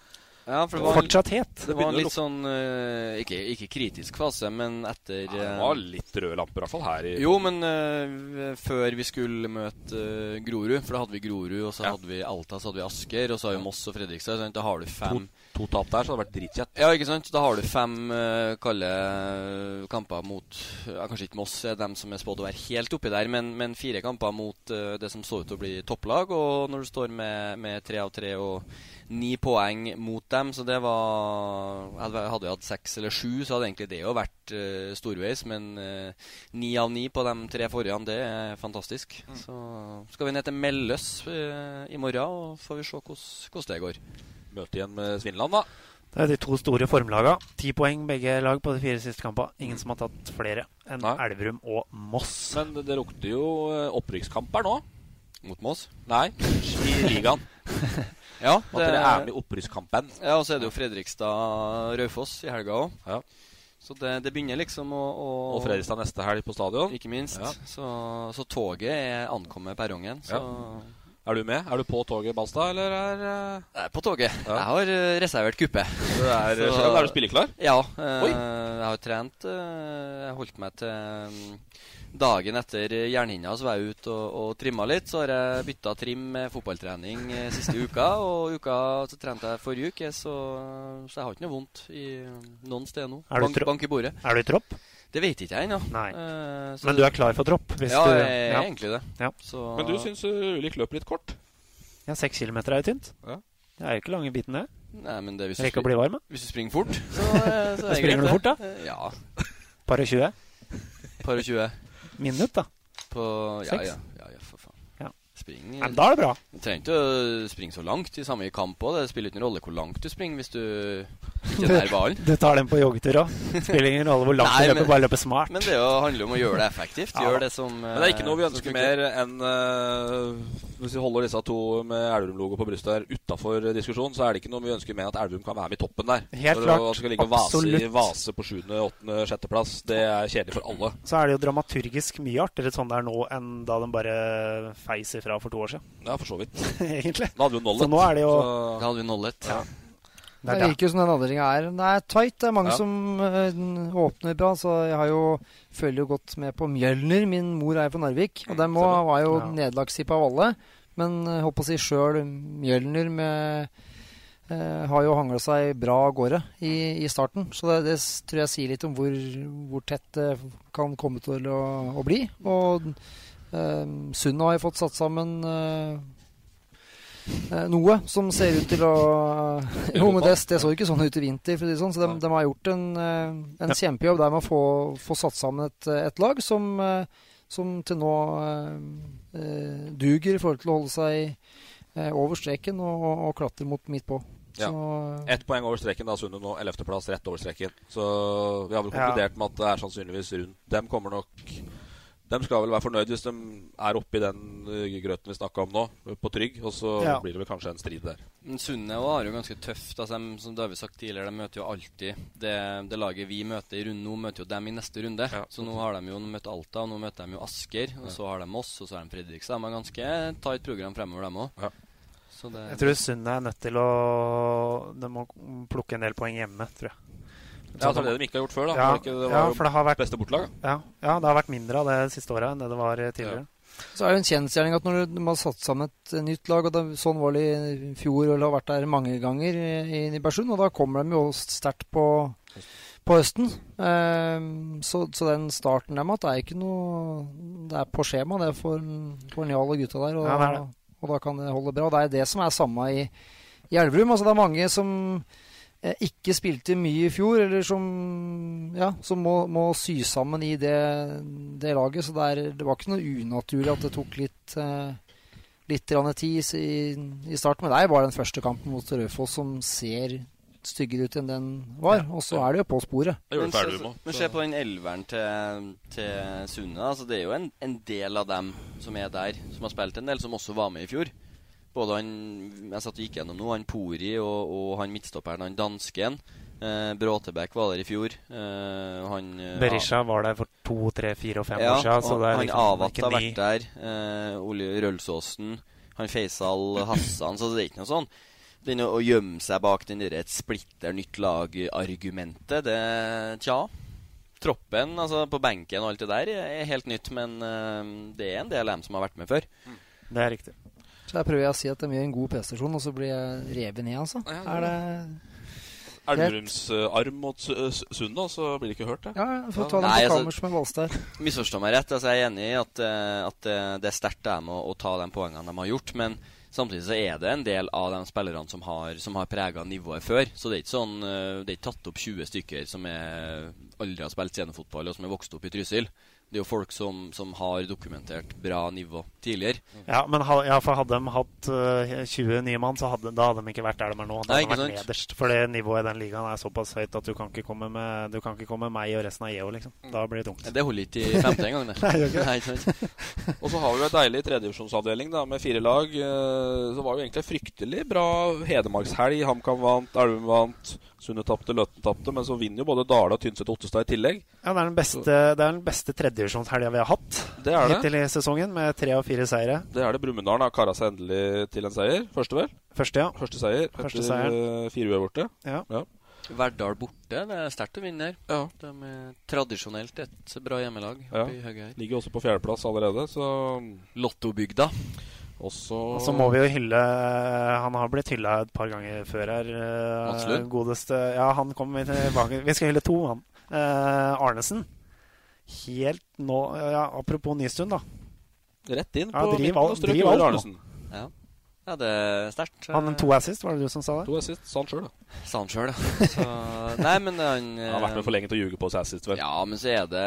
Ja, for det var, Fortsatt het. Det var en litt sånn uh, ikke, ikke kritisk fase, men etter ja, det eh, var litt røde lamper, i hvert fall her. i Jo, men uh, før vi skulle møte Grorud, for da hadde vi Grorud, og så Ja. hadde vi Alta, så hadde vi Asker, og så har vi Moss og Fredrikstad. Sant? Da har du fem To tap der, så hadde det vært dritkjett. Ja, ikke sant? Da har du fem uh, kalde kamper mot Kanskje ikke Moss er dem som er spådd å være helt oppi der, men, men fire kamper mot det som så ut til å bli topplag. Og når du står med, med tre av tre og ni poeng mot dem, så det var Hadde vi hatt seks eller sju, så hadde egentlig det jo vært uh, storveis. Men uh, ni av ni på de tre forrige, det er fantastisk. Så skal vi ned til Melløs uh, i morgen, og får vi se hvordan- det går. Møte igjen med Svinland, da. Det er de to store formlagene. Ti poeng begge lag på de fire siste kampene. Ingen som har tatt flere enn Nei. Elverum og Moss. Men det lukter jo opprykkskamper opprykkskamp her nå. Mot Moss? Nei, i ligaen. Ja, At dere er med i opprykkskampen. Ja, og så er det jo Fredrikstad-Raufoss i helga òg. Ja. Så det, det begynner liksom å, å Og Fredrikstad neste helg på stadion. Ikke minst. Ja. Så, så toget er ankommet perrongen. Så Er du med? Er du på toget, Balstad, eller er uh... Jeg er på toget. Ja. Jeg har eh, reservert kuppe. Du er, Så- selv, er du spilleklar? Ja. Uh, jeg har trent Jeg holdt meg til um, Dagen etter jernhinna så var jeg ute og, og trimma litt. Så har jeg bytta trim med fotballtrening siste uka. Og uka så trente jeg forrige uke, så, så jeg har ikke noe vondt i noen steder nå. Bank, bank i bordet. Er du i tropp? Det vet ikke jeg ennå. Eh, Men du er klar for tropp? Hvis ja, du, jeg er ja. egentlig det. Ja. Så, Men du syns uh, Ulik løper litt kort? ja, seks kilometer er jo tynt. Ja. Det er jo ikke lange biten, det. Nei, men det, hvis, du spring- bli varm, hvis du springer fort, så, eh, så er Springer du fort, da? Eh, Ja. Par og 20 Par og 20 minutt, da. på Ja, Seks? ja, ja, ja, for faen. Ja. Spring, Men da er det bra. Du trenger ikke å springe så langt i samme kamp òg. Det spiller ikke noen rolle hvor langt du springer hvis du ikke er nær ballen. Du tar den på joggetur òg. Spiller ingen rolle hvor langt Nei, du løper, men- bare løper smart. Men det jo handler om å gjøre det effektivt. Ja, det som Men det er ikke noe vi eh, ønsker mer enn uh, Hvis vi holder disse to med Elverum-logo på brystet her utafor diskusjon, så er det ikke noe vi ønsker mer enn at Elverum kan være med i toppen der. Helt klart. Å skal ligge og vase, Absolutt. vase på sjuende, åttende, sjetteplass, det er kjedelig for alle. Så er det jo dramaturgisk mye artigere sånn det er nå, enn da de bare feis ifra for to år siden. Ja, for så vidt. Egentlig. Da hadde vi jo nollet. Så nå er det jo Så- Da hadde vi nollet. Ja. Det Det er virker jo som den aldringa er Det er tight. Det er mange Ja. som øh, åpner bra. Så jeg har jo følger jo godt med på Mjølner. Min mor er fra Narvik. Og dem også var jo Ja. nederlagstipp av alle. Men øh, holdt på å si sjøl Mjølner med øh, har jo hangla seg bra av gårde i, i starten. Så det, det tror jeg sier litt om hvor, hvor tett det kan komme til å, å bli. Og øh, Sunna har jo fått satt sammen Eh, noe som ser ut til å Jo, men det, det så ikke sånn ut i vinter, for å si det sånn. Så de, de har gjort en, eh, en kjempejobb der med å få, få satt sammen et, et lag som, eh, som til nå eh, eh, duger i forhold til å holde seg eh, over streken og, og, klatre mot midt på. Ja. Så, Ett poeng over streken, da Sunne nå 11.-plass, rett over streken. Så vi har vel Ja. konkludert med at det er sannsynligvis rundt Dem kommer nok De skal vel være fornøyd hvis de er oppi den uh, grøten vi snakka om nå, på trygg. Og så Ja. blir det vel kanskje en strid der. Men Sunne har jo ganske tøft. Altså, de, som vi sagt tidligere, de møter jo alltid det, det laget vi møter i runde nå, møter jo dem i neste runde. Ja. Så nå har de jo møtt Alta, og nå møter de jo Asker. Og så har de oss, og så har de Fredrikstad. De har ganske tight program fremover, dem òg. Ja. Jeg tror Sunne er nødt til å De må plukke en del poeng hjemme, tror jeg. Ja, det er det de ikke har gjort før, da. Ja, Var det, ikke, det var ja, jo for det har vært beste bortelag. ja, ja, det har vært mindre av det siste året enn det det var eh, tidligere. så er det en kjensgjerning at når man har satt sammen et nytt lag, og det, sånn var det i fjor og har vært der mange ganger i, i Nybergsund, og da kommer de jo sterkt på, på høsten. Ehm, så, så den starten der med at det er ikke noe Det er på skjema, det er for, for Njal og gutta der. Og, Ja, det det. og da kan det holde bra. Det er det som er samme i, i Elverum. Altså det er mange som ikke spilte mye i fjor, eller som, ja, som må, må sy sammen i det, det laget. Så det, er, det var ikke noe unaturlig at det tok litt, eh, litt tid i, i starten. Men det er bare den første kampen mot Raufoss som ser styggere ut enn den var. Og så er det jo på sporet. Men, så, se, men se på den elveren til, til Sunne. Altså, det er jo en, en del av dem som er der, som har spilt en del, som også var med i fjor. Både han jeg satt og gikk gjennom nå, han Pori og, og han midtstopperen, han dansken. Eh, Bråtebekk var der i fjor. Eh, han Berisha Berisha var der for to, tre, fire og fem ja, år siden. Så det er han liksom Avat har vært der. Eh, Ole Rølsåsen. Han Faisal Hassan. Så det er ikke noe sånn. Den å, å gjemme seg bak den der et splitter nytt lag-argumentet, det Tja. Troppen altså på benken og alt det der er helt nytt, men eh, det er en del av dem som har vært med før. Det er riktig. Så jeg prøver jeg å si at de gjør en god prestasjon, og så blir jeg revet ned, altså. Ja, Er det Elverums uh, arm mot uh, Sundet, så blir det ikke hørt, det. Ja, ja får ta den på altså- kammers med Valstad. Misforstå meg rett. altså Jeg er enig i at, eh, at eh, det er sterkt av dem å, å ta de poengene de har gjort. Men samtidig så er det en del av de spillerne som har, som har prega nivået før. Så det er ikke sånn eh, Det er ikke tatt opp 20 stykker som er, aldri har spilt scenefotball, og som er vokst opp i Trysil. Det er jo folk som, som har dokumentert bra nivå tidligere. Ja, men ha, ja, for hadde de hatt uh, 20 nye mann, så hadde, da hadde de ikke vært der de er nå. Da Nei, hadde vært sant? nederst. For det nivået i den ligaen er såpass høyt at du kan ikke komme med, du kan ikke komme med meg og resten av EO, liksom. Da blir det tungt. Det holder ikke i femte engang, det. Nei, det det. Nei, ikke sant? Og så har vi jo en deilig tredjevisjonsavdeling med fire lag. Eh, Så var jo egentlig en fryktelig bra Hedmarkshelg. HamKam vant, Elverum vant, Sundet tapte, Løten tapte. Men så vinner jo både Dale og Tynset og Ottestad i tillegg. Ja, det er den beste, det den beste tredjevisjonshelga vi har hatt Det er det. hittil i sesongen, med tre av fire seire. Det er det. Brumunddal har kara seg endelig til en seier. Første, vel? Første, ja. Første seier Første etter seier. eh, fire uavgjorte. Ja. Verdal borte. Det er sterkt å vinne her. Ja. De er tradisjonelt et bra hjemmelag Ja. Ligger også på fjerdeplass allerede, så Lottobygda. Og så må vi jo hylle Han har blitt hylla et par ganger før her. Absolutt. Godeste Ja, han kommer tilbake. Vi skal hylle to, han. Eh, Arnesen. Helt nå ja, Apropos Nystuen, da. rett inn Ja, på driv strøk driv over alt. Arnesen. Ja. Det er sterkt. Han hadde to assist, var det du som sa det? To assist, sa han sjøl, da. Sa han sjøl, ja. Så, nei, men han Han har vært med for lenge til å ljuge på seg assist, vel. Ja, men så er det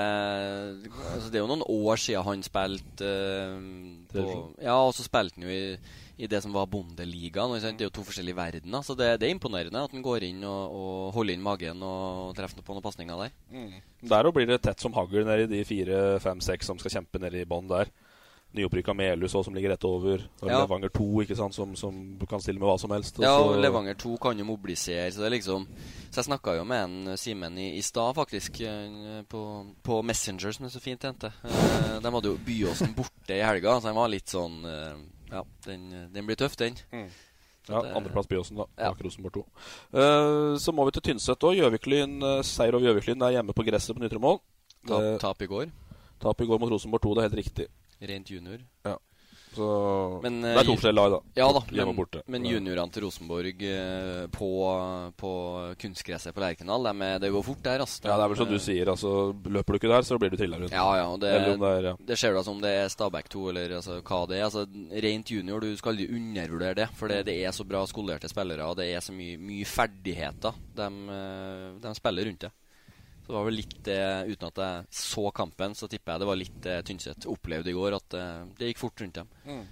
altså Det er jo noen år siden han spilte uh, Ja, og så spilte han jo i, i det som var Bondeligaen. Det er jo to forskjellige verdener. Så det, det er imponerende at han går inn og, og holder inn magen og treffer på noen pasninger der. Mm. Der òg blir det tett som hagl nedi de fire, fem, seks som skal kjempe nede i bånn der nyopprykka Melhus som ligger rett over. Og ja. Levanger 2, ikke sant, som, som, kan stille med hva som helst. ja, og Levanger 2 kan jo mobilisere. Så det er liksom Så jeg snakka jo med en Simen i, i stad, faktisk, eh, på, på, Messenger, som er så fint hente. Eh, de hadde jo Byåsen borte i helga, så den var litt sånn eh, Ja, den, den blir tøff, den. Mm. Ja, Andreplass Byåsen, da. Ja. Rosenborg 2. Uh, så må vi til Tynset òg. Gjøviklyn, seier over Gjøviklyn. er hjemme på gresset på Nytre mål. Tap, tap i går. Tap i går mot Rosenborg 2, det er helt riktig. Rent junior. Ja. Så men, det er to forskjellige lag, da. Ja da, men, men juniorene til Rosenborg eh, på, på kunstgresset på Lerkendal, det, det går fort der. Altså. Ja, det er vel som du sier. Altså, løper du ikke der, så blir du trilla rundt. Ja, ja, det, det, er, ja. det ser du altså om det er Stabæk 2 eller altså, hva det er. Altså, rent junior, du skal aldri undervurdere det. For det, det er så bra skolerte spillere, og det er så mye, mye ferdigheter de, eh, de spiller rundt det. Så det var vel litt det, Uten at jeg så kampen, så tipper jeg det var litt det Tynset opplevde i går. At det, det gikk fort rundt dem. Mm.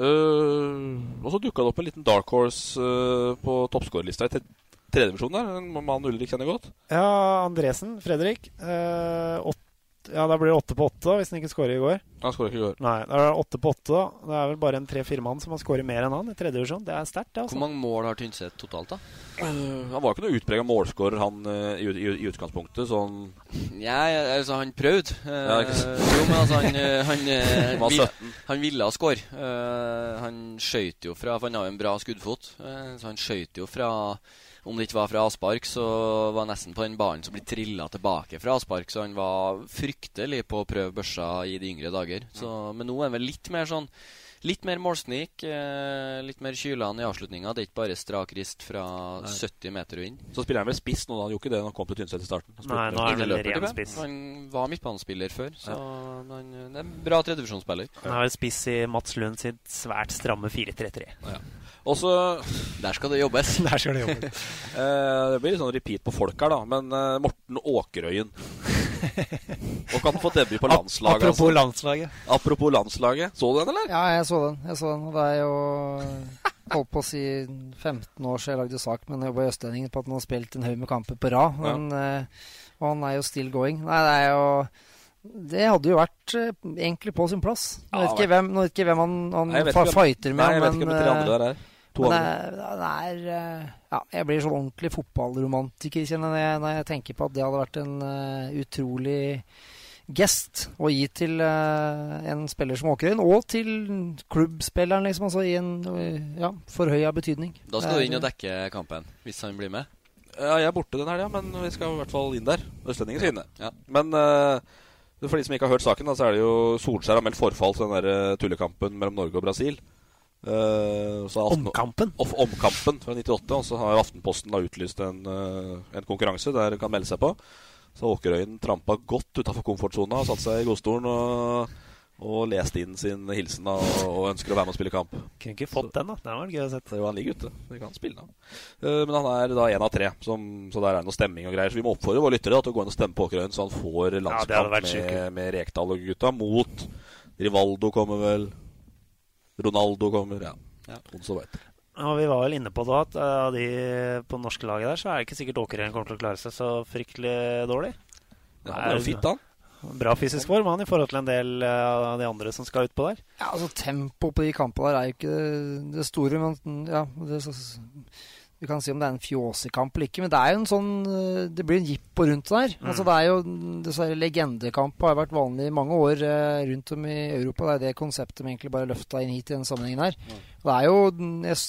Uh, og så dukka det opp en liten dark horse uh, på toppskårerlista i tredjedivisjon der. En mann Ulrik kjenner godt. Ja, Andresen. Fredrik. Uh, ja, da blir det åtte på åtte hvis han ikke skårer i går. Han skårer ikke i går. Nei, da er det åtte på åtte. Det er vel bare en tre-fire mann som har skåret mer enn han i tredje divisjon. Det er sterkt, det. Altså. Hvor mange mål har Tynset totalt, da? Uh, han var ikke noe utprega målskårer, han uh, i, i, i, utgangspunktet. Sånn Ja, altså, han prøvde. Uh, ja, jo, men altså, han Han, vil, han ville skåre. han skøyt jo fra For han har jo en bra skuddfot, så han skøyt jo fra om det ikke var fra avspark, så var nesten på den banen som ble trilla tilbake fra avspark. Så han var fryktelig på å prøve børsa i de yngre dager. Så, men nå er han vel litt mer sånn Litt mer målsnik, eh, litt mer kylende i avslutninga. Det er ikke bare strak rist fra Nei. 70 meter og inn. Så spiller han vel spiss nå, da? Han gjorde ikke det da han kom til Tynset i starten? Nei, nå er han ren spiss. Han var midtbanespiller før, så ja. han, det er en bra tredjevisjonsspiller. Han er vel spiss i Mats Lund sitt svært stramme 4-3-3. Ja. Og så Der skal det jobbes. Der skal Det jobbes. uh, det blir litt sånn repeat på folk her, da. Men uh, Morten Åkerøyen Og kan få debut på landslaget. Apropos altså. landslaget. Apropos landslaget. Så du den, eller? Ja, jeg så den. Jeg så den. Og det er jo holdt på å si 15 år siden jeg lagde sak, men jeg jobba i Østlendingen på at han har spilt en haug med kamper på rad. Men, ja. Eh, og han er jo still going. Nei, det er jo det hadde jo vært egentlig på sin plass. Nå vet ikke hvem, vet ikke hvem han, han nei, fighter med. Nei, jeg vet ikke hvem de andre der er. To men det, det er uh, Ja, jeg blir sånn ordentlig fotballromantiker kjenner jeg, når jeg tenker på at det hadde vært en uh, utrolig gest å gi til en spiller som Åkerøyen, og til klubbspilleren, liksom, altså i en ja, forhøya betydning. Da skal du inn og dekke kampen, hvis han blir med? Ja, jeg er borte den helga, men vi skal i hvert fall inn der. Østlendingen skal inn. Ja. Men for de som ikke har hørt saken, da, så er det jo Solskjær har meldt forfall til den der eh, tullekampen mellom Norge og Brasil. Uh, omkampen? Off, omkampen fra 98. Og så har Aftenposten da utlyst en, uh, en konkurranse der du kan melde seg på. Så Åkerøyen trampa godt utafor komfortsona og satte seg i godstolen. Og og lest inn sin hilsen og, og, ønsker å være med og spille kamp. Kunne ikke fått den, da. Det var gøy å se. Jo, han ligger ute. Vi kan spille han. Uh, men han er da én av tre, som, så der er noe stemming og greier. Så vi må oppfordre våre lyttere da, til å gå inn og stemme på Åkerøyen, så han får landskamp ja, med, med, Rekdal og gutta mot Rivaldo kommer vel. Ronaldo kommer. Ja, ja. så veit. Ja, vi var vel inne på det at av de på norske laget der, så er det ikke sikkert Åkerøyen kommer til å klare seg så fryktelig dårlig. Ja, det er jo fint, han bra fysisk form han i forhold til en del eh, av de andre som skal utpå der. Ja, altså Tempoet på de kampene der er jo ikke det store, men ja det, Vi kan si om det er en fjåsekamp eller ikke, men det er jo en sånn eh, Det blir en jippo rundt der. Mm. Altså det er jo dessverre legendekamp har vært vanlig i mange år eh, rundt om i Europa. Det er det konseptet vi egentlig bare løfta inn hit i den sammenhengen her. Mm. Det er jo Jeg,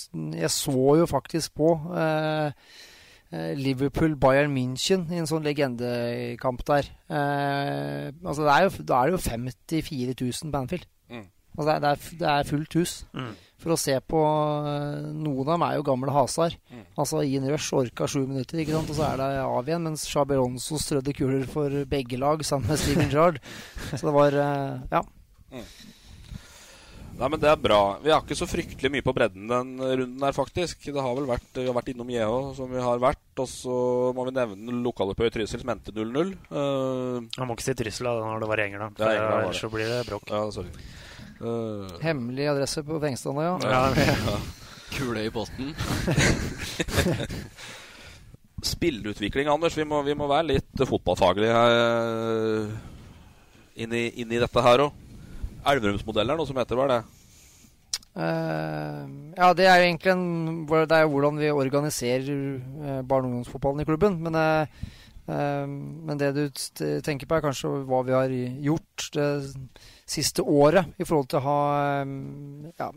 jeg så jo faktisk på eh, Eh, Liverpool-Bayern München i en sånn legendekamp der. Eh, altså det er jo, da er det jo 54 000 Banfield. Altså det, er, det, er, fullt hus. Mm. For å se på eh, Noen av dem er jo gamle hasar. Mm. Altså Ian Rush orka sju minutter, ikke sant? og så er det av igjen. Mens Shabi Alonso strødde kuler for begge lag sammen med Steven Jard. så det var eh, Ja. Mm. Nei, men Det er bra. Vi har ikke så fryktelig mye på bredden den runden her, faktisk. Det har vel vært, Vi har vært innom JH, som vi har vært. Og så må vi nevne lokaloppgjøret i Trysil, som endte 0-0. Uh, Man må ikke si Trysil da, når det var var ellers så blir det bråk. Ja, sorry. Uh, Hemmelig adresse på Vengstad ja. ja, ja. Kule i posten. Spilleutvikling, Anders. Vi må, vi må være litt fotballfaglige her, inn, i, inn i dette her òg. Elverumsmodellen er noe som heter hva er det? Uh, ja, det er jo egentlig en, det er hvordan vi organiserer uh, barne- og ungdomsfotballen i klubben. Men, uh, men, det du tenker på, er kanskje hva vi har gjort det siste året i forhold til å ha ja,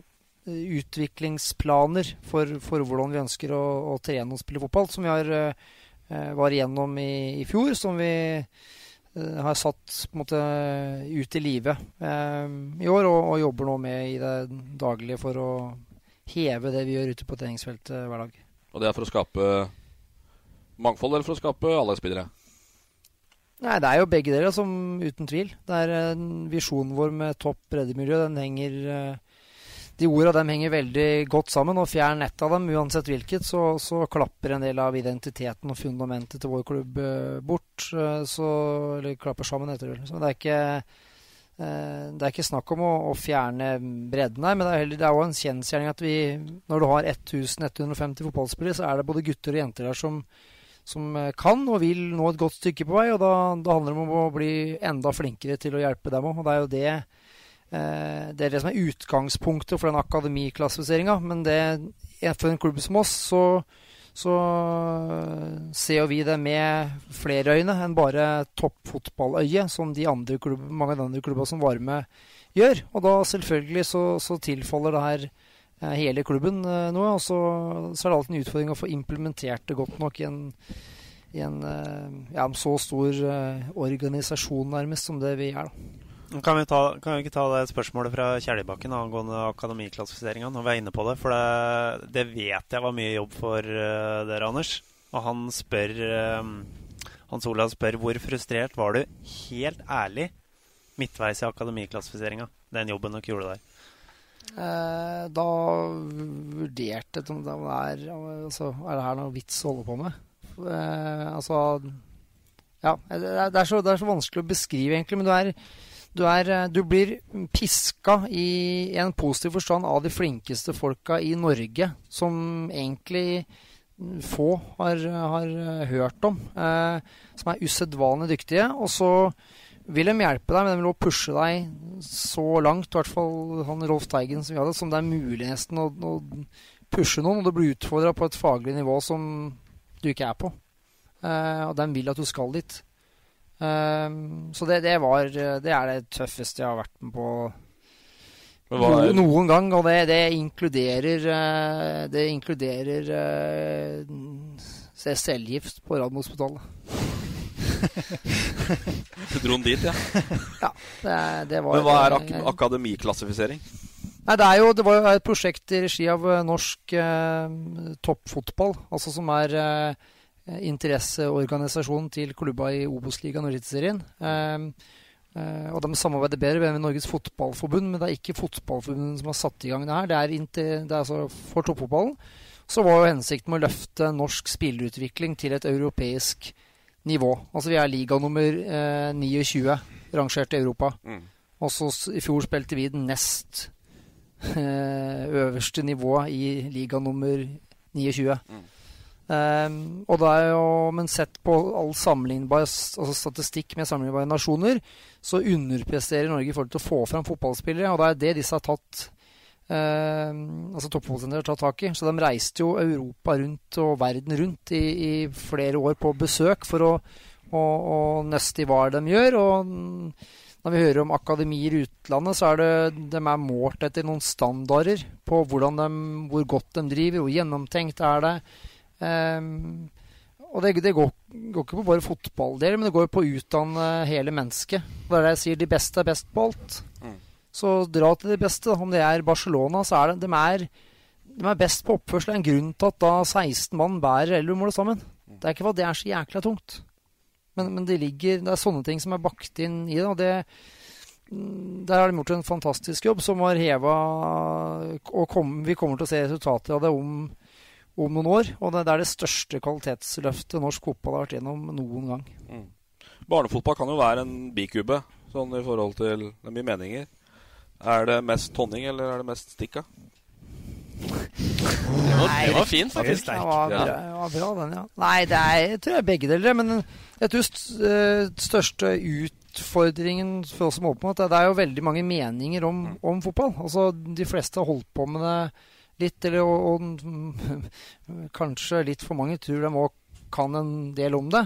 utviklingsplaner for, for, hvordan vi ønsker å, å, trene og spille fotball, som vi har, var igjennom i, i fjor. Som vi Eh, har satt måte ut i livet eh, i år, og, og, jobber nå med i det daglige for å heve det vi gjør ute på treningsfeltet hver dag. Og det er for å skape mangfold, eller for å skape alle spillere? Nei, det er jo begge deler, som uten tvil. Det er Visjonen vår med topp breddemiljø, den henger eh, de orda dem henger veldig godt sammen. og Fjern ett av dem, uansett hvilket, så, så, klapper en del av identiteten og fundamentet til vår klubb eh, bort. Eh, så, eller klapper sammen, heter det. Så det er ikke, snakk om å, å fjerne bredden her, men det er, også en kjensgjerning at vi, når du har 1150 fotballspillere, så er det både gutter og jenter der som, som kan og vil nå et godt stykke på vei. og da, da handler det om å bli enda flinkere til å hjelpe dem òg. Og det er jo det Eh, det er det som er utgangspunktet for den akademiklassifiseringa. Men det, for en klubb som oss, så, så ser vi det med flere øyne enn bare toppfotballøyet, som de andre klubb, mange av de andre klubbene som var med, gjør. Og da selvfølgelig så, så tilfaller det her eh, hele klubben nå. Og så, så, er det alltid en utfordring å få implementert det godt nok i en, i en, ja, så stor organisasjon nærmest som det vi er. da. Kan vi, ta, kan vi, ikke ta det spørsmålet fra Kjeljebakken angående akademiklassifiseringa når vi er inne på det? For det, det, vet jeg var mye jobb for dere, Anders. Og han spør Hans Olav spør hvor frustrert var du, helt ærlig, midtveis i akademiklassifiseringa? Den jobben dere gjorde der. Eh, da vurderte jeg om det er altså, Er det her noe vits å holde på med? Eh, altså Ja, det er, så, det er så vanskelig å beskrive, egentlig. Men du er du, er, du, blir piska i en positiv forstand av de flinkeste folka i Norge, som egentlig få har, har hørt om. Eh, som er usedvanlig dyktige. Og så vil de hjelpe deg, men de vil også pushe deg så langt, i hvert fall han Rolf Teigen som vi hadde, som det er mulig nesten å, å pushe noen. Og du blir utfordra på et faglig nivå som du ikke er på. Uh, og de vil at du skal dit. Um, så det, det, var Det er det tøffeste jeg har vært med på er... noen gang. Og det, det inkluderer uh, Det inkluderer uh, cellegift på Radiumhospitalet. Du dro den dit, ja? ja. Det, det var, Men hva er ak akademiklassifisering? Nei, det, er jo, det var jo et prosjekt i regi av eh, norsk eh, toppfotball. Altså som er eh, Eh, interesseorganisasjonen til klubba i Obos-ligaen og Eliteserien. Eh, eh, og de samarbeider bedre med Norges Fotballforbund, men det er ikke Fotballforbundet som har satt i gang det her. Det er, inntil, det er altså for toppfotballen. Så var jo hensikten med å løfte norsk spillerutvikling til et europeisk nivå. Altså vi er liga nummer eh, 29 rangert i Europa. Mm. Og så i fjor spilte vi den nest eh, øverste nivået i liga nummer 29. Mm. Um, og det er jo, Men sett på all sammenlignbar altså statistikk med sammenlignbare nasjoner, så underpresterer Norge i forhold til å få fram fotballspillere. Og det er det disse har tatt altså toppfotballtrenere tatt tak i. Så de reiste jo Europa rundt og verden rundt i, i flere år på besøk for å, å, å nøste i hva de gjør. og når vi hører om akademier i utlandet, så er det de er målt etter noen standarder på de, hvor godt de driver, hvor gjennomtenkt er det Um, og det, det går, går, ikke på bare fotballdelen, men det går på å utdanne hele mennesket. Det er det jeg sier, de beste er best på alt. Mm. Så dra til de beste. Om det er Barcelona, så er det de er, de er best på oppførsel. Det er en grunn til at da 16 mann bærer eldremålet sammen. Mm. Det er ikke at det er så jækla tungt. Men, men det, ligger, det er sånne ting som er bakt inn i det. Og det, der har de gjort en fantastisk jobb som har heva Og kom, vi kommer til å se resultater av det om, om noen år. Og det, det er det største kvalitetsløftet norsk fotball har vært gjennom noen gang. Mm. Barnefotball kan jo være en bikube, sånn i forhold til Det er mye meninger. Er det mest honning, eller er det mest stikka? Det var, det var fint, faktisk. Det var bra, det var bra den, ja. Nei, det er, jeg tror jeg begge deler. Men jeg tror st eh, største utfordringen for oss som holder på med det, det er jo veldig mange meninger om, om, fotball. Altså, De fleste har holdt på med det litt, eller og, og, kanskje litt for mange tror de òg kan en del om det.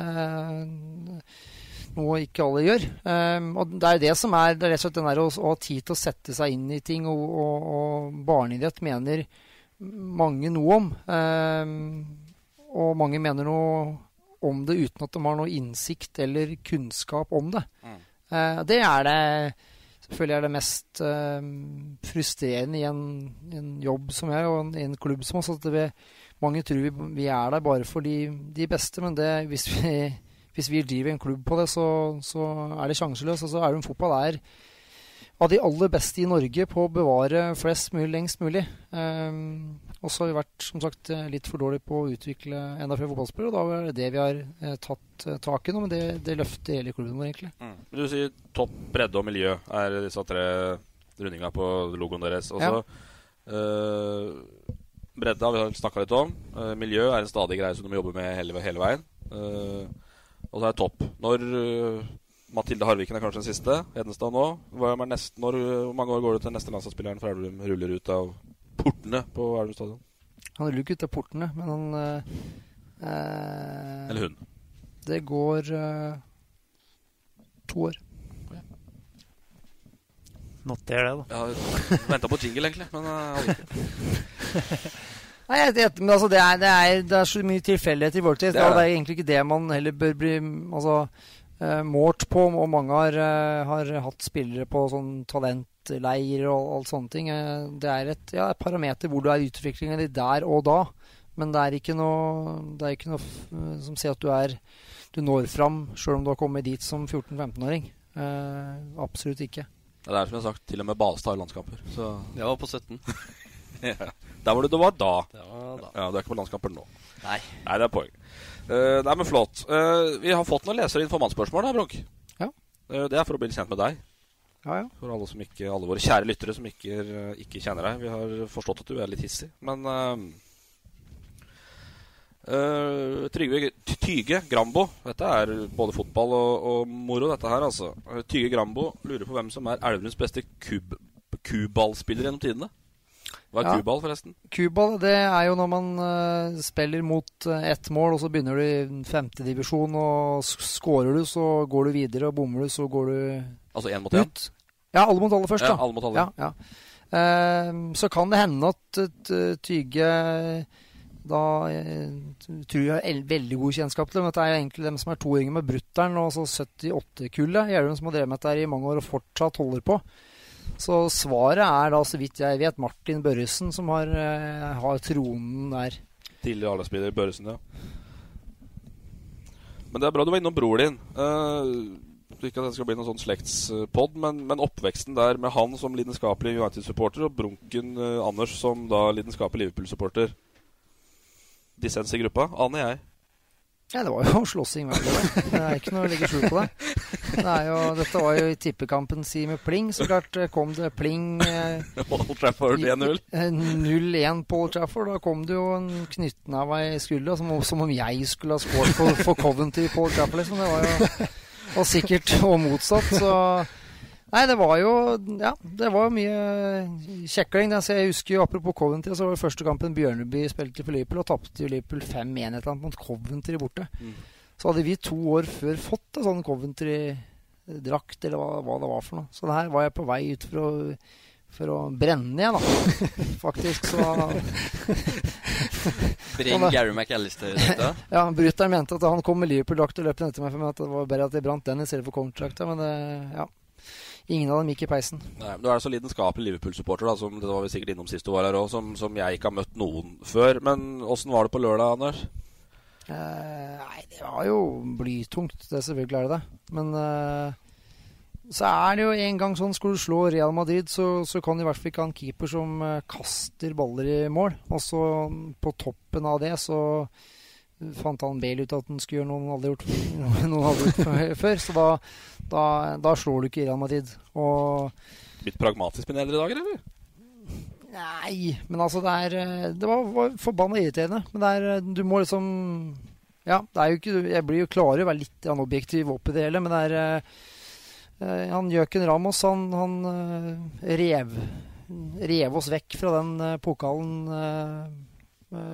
Eh, noe ikke alle gjør. Um, og det er det som er det er rett og slett den der å, å, ha tid til å sette seg inn i ting, og, og, og barneidrett mener mange noe om. Um, og mange mener noe om det uten at de har noe innsikt eller kunnskap om det. Mm. Uh, det er det selvfølgelig er det mest uh, frustrerende i en, en, jobb som jeg, og en, en klubb som oss. at vi, mange tror vi, vi, er der bare for de, de beste, men det, hvis vi hvis vi driver en klubb på det, så, så er det sjanseløst. Altså, Elverum Fotball er av de aller beste i Norge på å bevare flest mulig lengst mulig. Um, og så har vi vært som sagt, litt for dårlige på å utvikle enda flere fotballspillere. Og da er det det vi har eh, tatt eh, tak i nå, men det, det løfter hele klubben vår, egentlig. Mm. Du sier topp, bredde og miljø er disse tre rundinga på logoen deres. Også, ja. uh, bredde har vi snakka litt om. Uh, miljø er en stadig greie som du må jobbe med hele, hele veien. Uh, og så er det topp. Når uh, Mathilde Harviken er kanskje den siste. Hedenstad nå. Hvor mange år går det til neste landslagsspilleren for Elverum ruller ut av portene på Elverum stadion? Han ruller ikke ut av portene, men han uh, Eller hun. Det går uh, to år. Noter det, da. Ja, Venta på jingle, egentlig, men uh. Nei, jeg men altså, det, er, det, er, det er så mye tilfeldighet i vår tid, det. Er, det er egentlig ikke det man heller bør bli altså, uh, målt på. Og mange har, uh, har, hatt spillere på sånn talentleir og alt sånne ting. Uh, det er et, ja, et parameter hvor du er i utviklingen din der og da. Men det er ikke noe, det er ikke noe som sier at du er du når fram sjøl om du har kommet dit som 14-15-åring. absolutt ikke. Det er som jeg har sagt, til og med Balstad har landskamper. Så. Jeg var på 17. ja. Der var det det var da. Det var da. Ja, Du er ikke på landskamper nå. Nei. Nei, det er poeng. Uh, nei, men flott. Uh, vi har fått noen lesere informantspørsmål, da, Bronk. Ja. Uh, det er for å bli kjent med deg. Ja, ja. For alle, som ikke, alle våre kjære lyttere som ikke, ikke, kjenner deg. Vi har forstått at du er litt hissig, men Trygve Tyge Grambo. Dette er både fotball og, og, moro, dette her, altså. Tyge Grambo lurer på hvem som er Elverums beste kub, kuballspiller gjennom tidene. Hva er ja. kuball, forresten? Kuball det er jo når man uh, spiller mot uh, ett mål, og så begynner du i femtedivisjon, og skårer du, så går du videre, og bommer du, så går du Altså én mot én? Ja, alle mot alle først, ja. Alle mot alle. Ja, ja. Uh, så kan det hende at Tyge da tror jeg har veldig god kjennskap til det. Dette er egentlig dem som er to yngre med brutter'n og så 78-kullet i Elverum som har drevet med dette i mange år og fortsatt holder på. Så svaret er da, så vidt jeg vet, Martin Børresen som har, uh, har tronen der. Tidligere A-lagsspiller Børresen, ja. Men det er bra du var innom bror din. Uh, ikke at det skal bli noen sånn slektspod, men, men, oppveksten der med han som lidenskapelig United-supporter og brunken uh, Anders som da lidenskapelig Liverpool-supporter. Dissens i gruppa aner jeg. Ja, det var jo slåssing hver dag. Det er ikke noe å legge skjul på det. det jo, dette var jo i tippekampen si med pling. Så klart eh, kom det pling eh, Old Trafford 1-0. 0-1 eh, på Old Trafford. Da kom det jo en knyttneve i skuldra, som, som, om jeg skulle ha skåret for, for Coventry på Old Trafford. Liksom. Det var jo og sikkert og motsatt. Så Nei, det var jo Ja, det var mye kjekling. Altså, jeg husker jo, Apropos Coventry, så var det første kampen Bjørneby spilte for Liverpool, og tapte Liverpool 5-1 mot Coventry borte. Mm. Så hadde vi to år før fått en sånn Coventry-drakt, eller hva, hva, det var for noe. Så der var jeg på vei ut for å, for å brenne igjen da. Faktisk, så Brenn Gary McAllister-drakta? ja, brutter'n mente at han kom med Liverpool-drakt og løp etter meg, for meg at det var bare at jeg brant den i stedet for Coventry-drakta, men det, ja. Ingen av dem gikk i peisen. Nei, men Du er så lidenskapelig Liverpool-supporter, da, som det var vi sikkert innom sist du var her òg, som, som, jeg ikke har møtt noen før. Men åssen var det på lørdag, Anders? Eh, nei, det var jo blytungt. Det selvfølgelig er det det. Men uh, så er det jo en gang sånn Skal du slå Real Madrid, så, så kan du i hvert fall ikke ha en keeper som uh, kaster baller i mål. Og så på toppen av det så fant han Bale ut at han skulle gjøre noe han hadde gjort, noen aldri gjort før. Så da, da, da slår du ikke Real Madrid. Og Litt pragmatisk med eldre dager, eller? Nei, men altså det er eh, Det var, var forbanna irriterende. Men det er eh, Du må liksom Ja, det er jo ikke Jeg blir jo klar over å være litt objektiv oppi det hele, men det er eh, Han Jøken Ramos, han, han rev Rev oss vekk fra den pokalen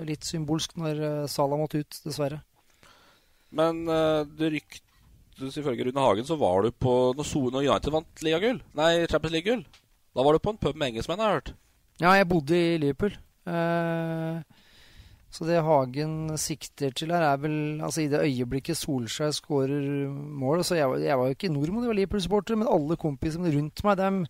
litt symbolsk når Salah måtte ut, dessverre. Men det ryktes ifølge Rune Hagen, så var du på når United vant ligagull, nei, Champions League-gull, da var du på en pub med engelskmenn, har jeg hørt. Ja, jeg bodde i Liverpool. Uh, så det Hagen sikter til her, er vel Altså, i det øyeblikket Solskjær skårer mål Så jeg, var- jeg var jo ikke nordmann, jeg var Liverpool-supporter, men alle kompisene rundt meg, dem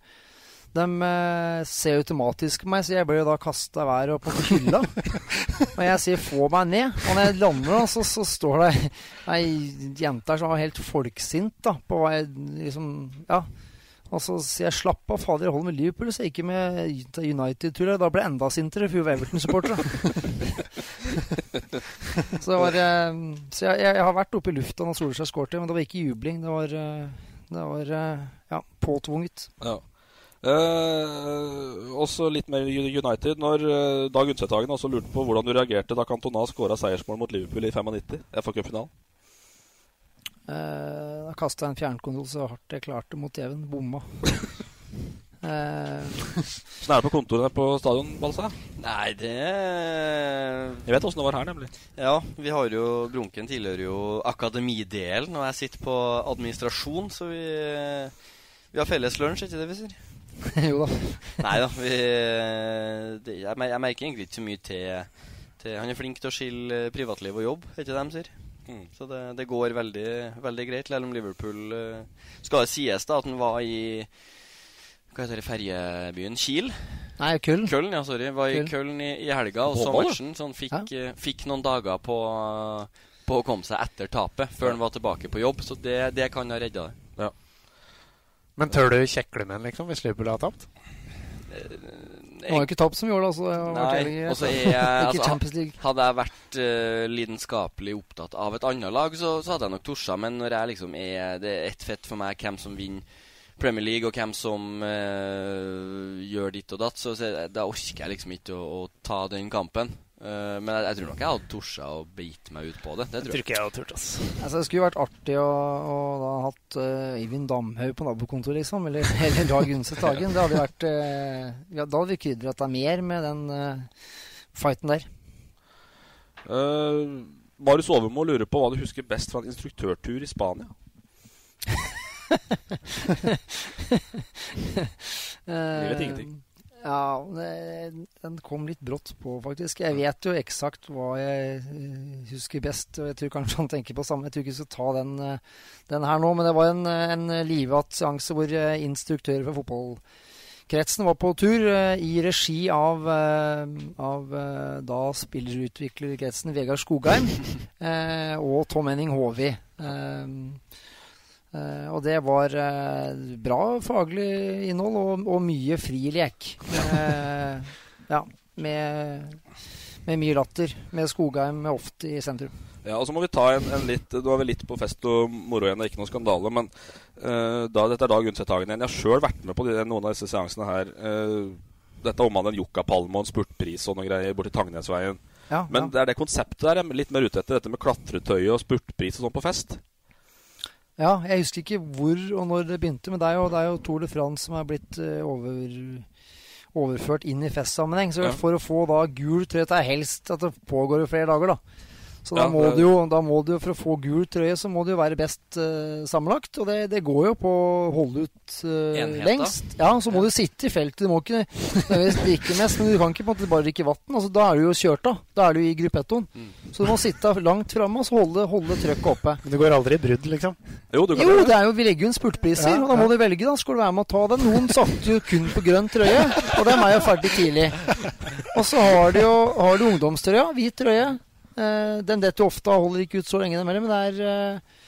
de eh, ser automatisk på meg, så jeg ble jo da kasta i været og på hylla. og jeg sier 'få meg ned'. Og når jeg lander, da, så, så står det ei jente her som var helt folksint da, på vei liksom Ja. Og så jeg 'slapp av, fader, jeg holder med Liverpool', så jeg gikk med United, tror jeg. Da ble jeg enda sintere, for jeg var Everton-supporter. så det var eh, Så jeg, jeg har vært oppe i lufta når Solskjær skårte, men det var ikke jubling. Det var, eh, det var eh, ja, påtvunget. Ja. Eh, også litt mer United. Når Dag Undsethagen også lurte på hvordan du reagerte da Cantona skåra seiersmål mot Liverpool i 95, FA-cupfinalen. Eh, da kasta jeg en fjernkontroll så hardt jeg klarte mot Even. Bomma. Eh, Åssen er det på kontoret på stadion, Balsa? Nei, det Jeg vet åssen det var her, nemlig. Ja, vi har jo Brunken tilhører jo akademidelen, og jeg sitter på administrasjon, så vi, vi har felles lunsj, ikke det vi sier? jo da. Nei da, vi det, jeg, jeg merker egentlig ikke så mye til, til Han er flink til å skille privatliv og jobb, er ikke det de sier? Mm. Så det, det går veldig, veldig greit. Selv om Liverpool uh, Skal det sies da at han var i Hva heter det, ferjebyen Kiel? Nei, Køln. Køln, ja, sorry. Var i Køln. I, i helga og så matchen, så han fikk, uh, fikk noen dager på, på å komme seg etter tapet, før han var tilbake på jobb. Så det, det kan ha redda det. Ja. Men tør du kjekle med den, liksom, hvis Liverpool har tapt? Det var jo ikke tapt som gjorde det. Altså, det har Nei, og så er jeg altså, Champions League. Hadde jeg vært uh, lidenskapelig opptatt av et annet lag, så, så hadde jeg nok torsa. Men når jeg liksom er Det er ett fett for meg hvem som vinner Premier League, og hvem som uh, gjør ditt og datt, så, så da orker jeg liksom ikke å, å ta den kampen. Eh, men jeg, jeg tror nok jeg hadde torsa å beit meg ut på det. Det Jeg tror tror jeg. ikke jeg hadde turt, altså. Altså, det skulle vært artig å, å da ha hatt uh, Eivind Damhaug på nabokontoret, liksom. Eller, eller Dag Undset Hagen. Det hadde vært uh, ja, Da hadde vi krydret deg mer med den uh, fighten der. Uh, Marius Overmo lurer på hva du husker best fra en instruktørtur i Spania. Jeg vet ingenting. Ja, den kom litt brått på, faktisk. Jeg vet jo eksakt hva jeg eh, husker best, og jeg tror kanskje han tenker på samme. Jeg tror ikke vi skal ta den, eh, den her nå, men det var en, en livatt seanse hvor eh, instruktører fra fotballkretsen var på tur i regi av, av da spillerutviklerkretsen Vegard Skogheim og Tom Henning Håvi. Eh, og det var eh, bra faglig innhold og, og mye fri lek. Eh, ja, med, med mye latter. Med Skogheim med ofte i sentrum. Ja, og så må vi ta en, en litt Du er vel litt på fest og moro igjen, det er ikke noe skandale. Men uh, da, dette er Dag Undset Hagen igjen. Jeg har sjøl vært med på de, noen av disse seansene her. Uh, dette omhandler en Jokkapalme og en spurtpris og noen greier borti Tangnesveien. Ja, men ja. det er det konseptet der jeg er litt mer ute etter. Dette med klatretøy og spurtpris og sånn på fest. Ja, jeg husker ikke hvor og når det begynte, men det er jo, det er jo Tour de France som er blitt eh, over, overført inn i festsammenheng. Så Ja. for å få da gul trøye er helst at det pågår i flere dager, da. Så da, Ja, må det- du jo, da må du jo, for å få gul trøye, så må du jo være best uh, sammenlagt. Og det, det går jo på å holde ut uh, lengst. Ja, så må du sitte i feltet. Du må ikke nødvendigvis drikke mest, men du kan ikke på en måte bare drikke vann. Altså, da er du jo kjørt av. Da er du i gruppettoen. Mm. Så du må sitte langt framme og så holde, holde trøkket oppe. Men det går aldri i brudd, liksom? Jo, du Jo, det er jo, vi legger jo inn spurtpriser, Ja, og da må ja. du velge. da Skal du være med å ta den? Noen satte jo kun på grønn trøye, og dem er jo ferdig tidlig. Og så har du jo har du ungdomstrøya, hvit trøye. Eh, den detter ofte av, holder ikke ut så lenge den men det er, uh,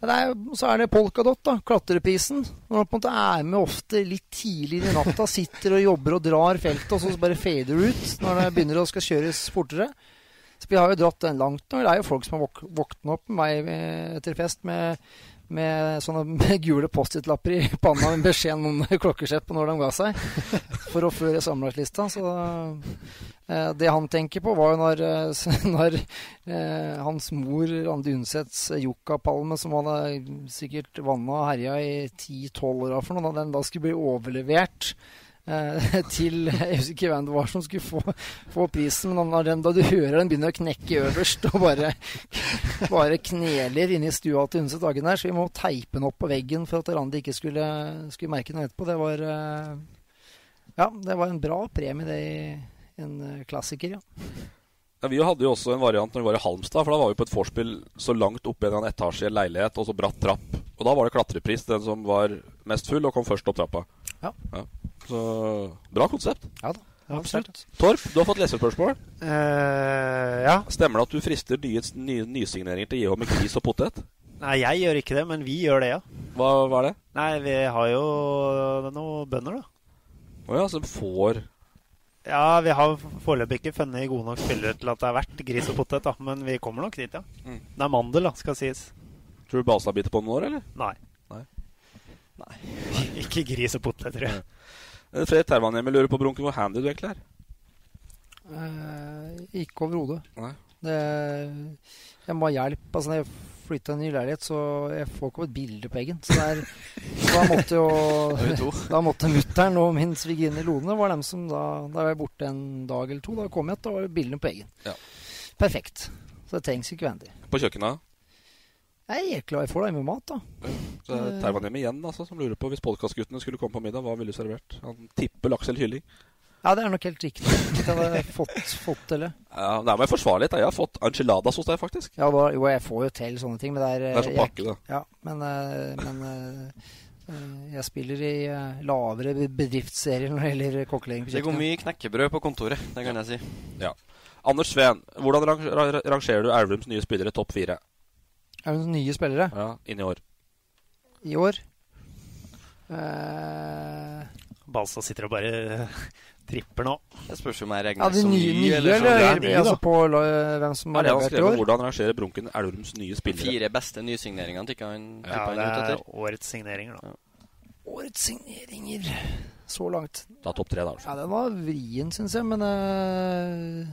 Det er, så er det polkadott, da. Klatreprisen. Når man på en måte er med ofte litt tidligere i natta, sitter og jobber og drar feltet, og så bare fader ut når det begynner å skal kjøres fortere. Så vi har jo dratt den langt nå. Det er jo folk som har våk våknet opp med meg eh, etter fest med, med sånne med gule Post-It-lapper i panna med beskjed om klokkeslett på når de ga seg, for å føre sammenlagtlista. Så det han tenker på, var jo når, eh, når eh, hans mor, Randi Undsets yuccapalme, som han sikkert vanna og herja i 10-12 år for noe, da den da skulle bli overlevert eh, til Jeg husker ikke hvem det var som skulle få, få prisen, men den, da du hører den begynner å knekke øverst og bare, bare kneler i stua til Undset Dagen der, så vi må teipe den opp på veggen for at Randi ikke skulle, skulle merke noe etterpå. Det var eh, Ja, det var en bra premie, det, i en eh, klassiker, ja. Ja, vi hadde jo også en variant når vi var i Halmstad, for da var vi på et vorspiel så langt oppe i en etasje i en leilighet, og så bratt trapp. Og da var det klatrepris, den som var mest full og kom først opp trappa. Ja. Så bra konsept. Ja da, absolutt. Torp, du har fått lesespørsmål. Uh, ja. Stemmer det at du frister nye, nye nysigneringer til JH med gris og potet? Nei, jeg gjør ikke det, men vi gjør det, ja. Hva, hva er det? Nei, vi har jo noen bønder, da. Å ja, som får Ja, vi har foreløpig ikke funnet gode nok spillere til at det er verdt gris og potet, da. Men vi kommer nok dit, ja. Mm. Det er mandel, da, skal sies. Tror du Balstad biter på noen år, eller? Nei. Nei. ikke gris og potet, tror jeg. Nei. Fred Tervanhjemme lurer på Brunken hvor handy du egentlig er. Eh, ikke overhodet. Nei. Jeg må ha hjelp. Altså, når jeg flytta i ny leilighet, så jeg får ikke opp et bilde på veggen. Så der, er, da måtte jo Da måtte mutter'n og min svigerinne Lone var dem som da Da var jeg borte en dag eller to. Da kom jeg da var bildene på veggen. Ja. Perfekt. Så det trengs ikke vendig. På kjøkkenet. Jeg er glad jeg får deg med mat, da. Så det er Tervanhjemme igjen, altså, som lurer på hvis podkastguttene skulle komme på middag, hva ville du servert? Han tipper laks eller kylling. Ja, det er nok helt riktig. Det hadde jeg fått, fått eller. Ja, Det er meg forsvarlighet. Jeg har fått enchiladas hos deg, faktisk. Ja, da, jo, jeg får jo til sånne ting, men det er Det er som jeg- pakke, da. Ja, men, eh, men eh, eh, jeg spiller i eh, lavere bedriftsserier når det gjelder kokkeleging Det går mye knekkebrød på kontoret, det kan jeg si. Ja. Anders Sveen, hvordan rangerer du Elverums nye spillere topp fire Er det nye spillere ja, inn i år? i år? Uh... Balstad sitter og bare tripper nå. Det spørs om jeg regner de som ny, nye eller eller, som nye, altså på hvem som Ja, har det han levert i år? Hvordan rangerer Brunken Elverums nye spillere? Fire beste nysigneringene tikka han Ja, han ut er etter. årets signeringer, da. Årets signeringer så langt. Da topp tre, da. altså. Ja, den var vrien, syns jeg, men eh,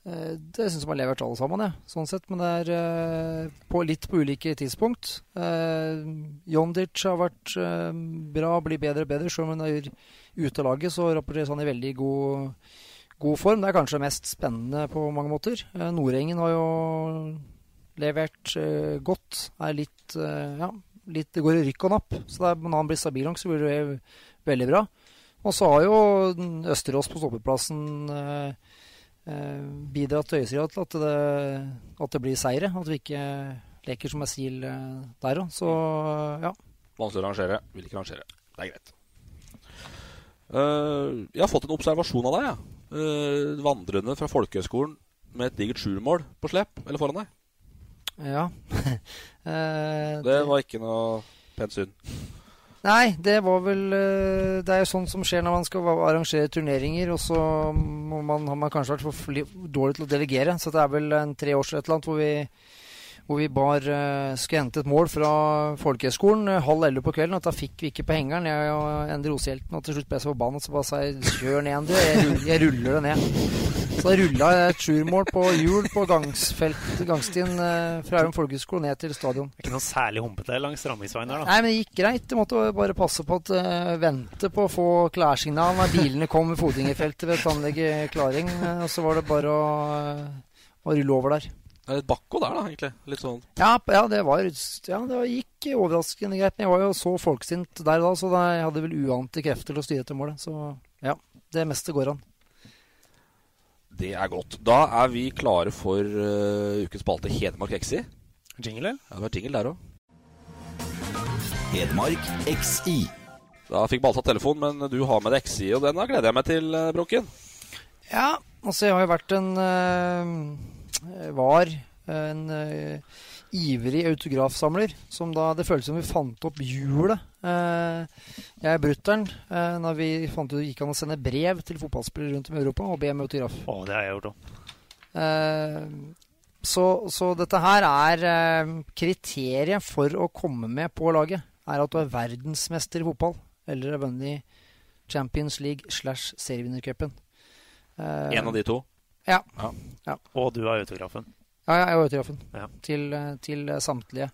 Det syns jeg har levert alle sammen, ja. Sånn sett. Men det er eh, på litt på ulike tidspunkt. Uh, Jondic har vært eh, bra, blir bedre og bedre. Selv om han er ute av laget, så rapporteres han i veldig god, god form. Det er kanskje mest spennende på mange måter. Nordengen har jo levert eh, godt. Er litt eh, Ja, litt, det går i rykk og napp. Så er, når han blir stabil nok, så blir det veldig bra. Og så har jo Østerås på stoppeplassen eh, eh, bidratt til høyesida til at det, at det blir seire. At vi ikke leker som ei sil eh, der òg. Så ja. Vanskelig å rangere. Vil ikke rangere. Det er greit. Uh, jeg har fått en observasjon av deg. Ja. Uh, vandrende fra folkehøgskolen med et digert sjuermål på slep, eller foran deg. ja. uh, Det var ikke noe pent syn. Nei, det var vel eh, Det er jo sånn som skjer når man skal arrangere turneringer, og så man, har man kanskje vært for dårlig til å delegere. Så det er vel en tre år siden eller annet hvor vi, hvor vi bar uh, skulle hente et mål fra folkehøgskolen eh, halv elleve på kvelden. Og da fikk vi ikke på hengeren. Jeg og Endre Osehjelten. og til slutt ble jeg så forbannet, så bare sa jeg 'kjør ned, Endre'. Jeg, jeg ruller det ned. Så da rulla jeg et sjuermål på hjul på gangsfelt, gangstien eh, fra Aurum folkehøgskole ned til stadion. Det er ikke noe særlig humpete langs Ramviksveien der, da. Nei, men det gikk greit. Det måtte bare passe på at uh, vente på å få klarsignal når bilene kom i fotgjengerfeltet ved tannlege Klaring. eh, og så var det bare å, eh, å rulle over der. Det er litt bakko der, da, egentlig. Litt sånn Ja, ja, det var Ja, det gikk overraskende greit. Men jeg var jo så folksint der da, så jeg hadde vel uante krefter til å styre etter målet. Så ja, det meste går an. Det er godt. Da er vi klare for uh, ukens spalte Hedmark XI. Jingle? Ja, det var jingle der òg. Hedmark XI. Da fikk Balta telefon, men du har med deg XI, og den da gleder jeg meg til, Brokken. Ja, altså jeg har jo vært en eh, Var en uh, ivrig autografsamler. Som da Det føles som vi fant opp hjulet, uh, jeg er brutter'n, uh, når vi fant ut det gikk an å sende brev til fotballspillere rundt om i Europa og be om autograf. Å, det har jeg gjort òg. så, så dette her er kriteriet for å komme med på laget. Er at du er verdensmester i fotball eller har vunnet Champions League slash serievinnercupen. Uh, en av de to? Ja. ja. ja. Og du har autografen? Ja, jeg har autografen. Ja. Til, til, samtlige.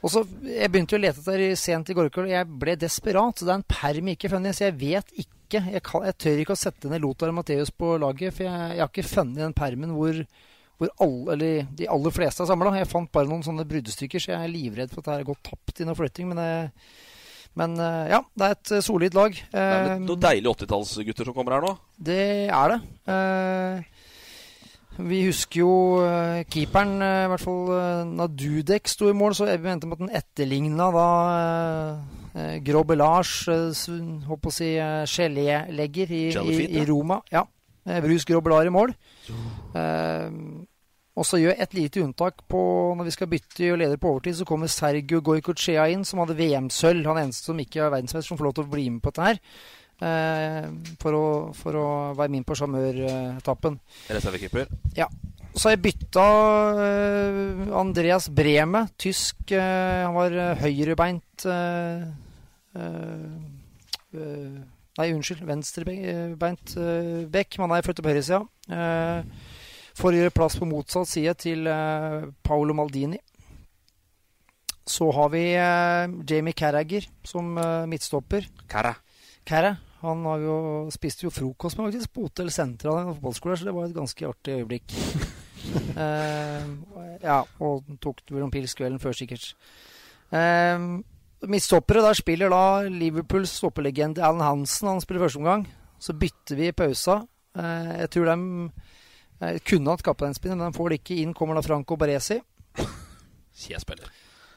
Og så, Jeg begynte jo å lete etter sent i går kveld, og jeg ble desperat. Så Det er en perm ikke funnet, så jeg vet ikke. Jeg, kan, jeg tør ikke å sette ned Lothar Matheus på laget, for jeg, jeg har ikke funnet den permen hvor, hvor alle, eller de aller fleste er samla. Jeg fant bare noen sånne bruddstykker, så jeg er livredd for at det har gått tapt i noe flytting. Men jeg, men ja, det er et solid lag. Det er noen deilige 80-tallsgutter som kommer her nå? Det er det. Vi husker jo keeperen, i hvert fall når Dudek sto i mål, så vi mente at den etterligna da Grobelage, Lars, på å si gelélegger i, i, i, Roma. Ja. Brus Grobelar i mål. Og så gjør et lite unntak på når vi skal bytte og leder på overtid, så kommer Sergio Goicochea inn, som hadde VM-sølv. Han eneste som ikke er verdensmester, som får lov til å bli med på dette her. Eh, for, å, for, å, være min på sjarmøretappen. Reservekeeper? Ja. Så har jeg bytta eh, Andreas Breme, tysk. Eh, han var høyrebeint Nei, unnskyld. Venstrebeint bekk. Men han er flyttet på høyresida. Uh, for å gjøre plass på motsatt side til uh, Paolo Maldini. Så har vi uh, Jamie Carragher som uh, midtstopper. Carra. Carra. Han har jo, spiste jo frokost med faktisk på Hotell Sentral en fotballskolen, så det var et ganske artig øyeblikk. ja, og tok vel en pils kvelden før, sikkert. midtstoppere, der spiller da Liverpools stoppelegende Alan Hansen. Han spiller første omgang. Så bytter vi i pausa. jeg tror de kunne hatt kapteinspinner, men de får det ikke inn. Kommer da Franco Baresi.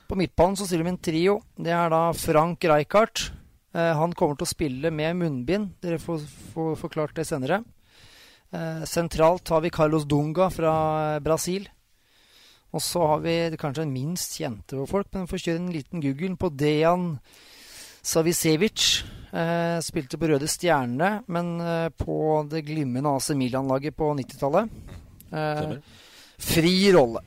På midtbanen så stiller vi en trio. Det er da Frank Rijkaard. Eh, han kommer til å spille med munnbind. Dere får, får forklart det senere. Eh, sentralt har vi Carlos Dunga fra Brasil. Og så har vi kanskje den minst kjente folk, men vi får kjøre en liten google på Dejan Savicevic. Eh, spilte på Røde Stjerne, men eh, på det glimrende AC Milan-laget på 90-tallet. Eh, fri rolle.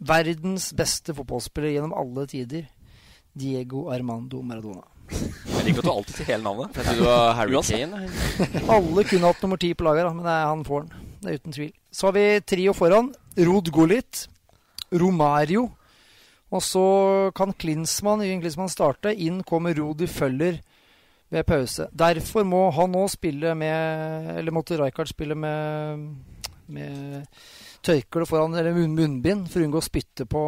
Verdens beste fotballspiller gjennom alle tider. Diego Armando Maradona. Jeg liker at du alltid sier hele navnet. Jeg trodde du var Harry Kane. Alle kunne hatt nummer ti på laget, men det er han får den. Det er uten tvil. Så har vi trio foran. Rod Gullit. Romario. Og så kan Klinsmann, Klinsmann starte. Inn kommer Rodi Føller ved pause. Derfor må han nå spille med Eller måtte Rijkaard spille med, med tørkle foran eller munnbind for å unngå å spytte på,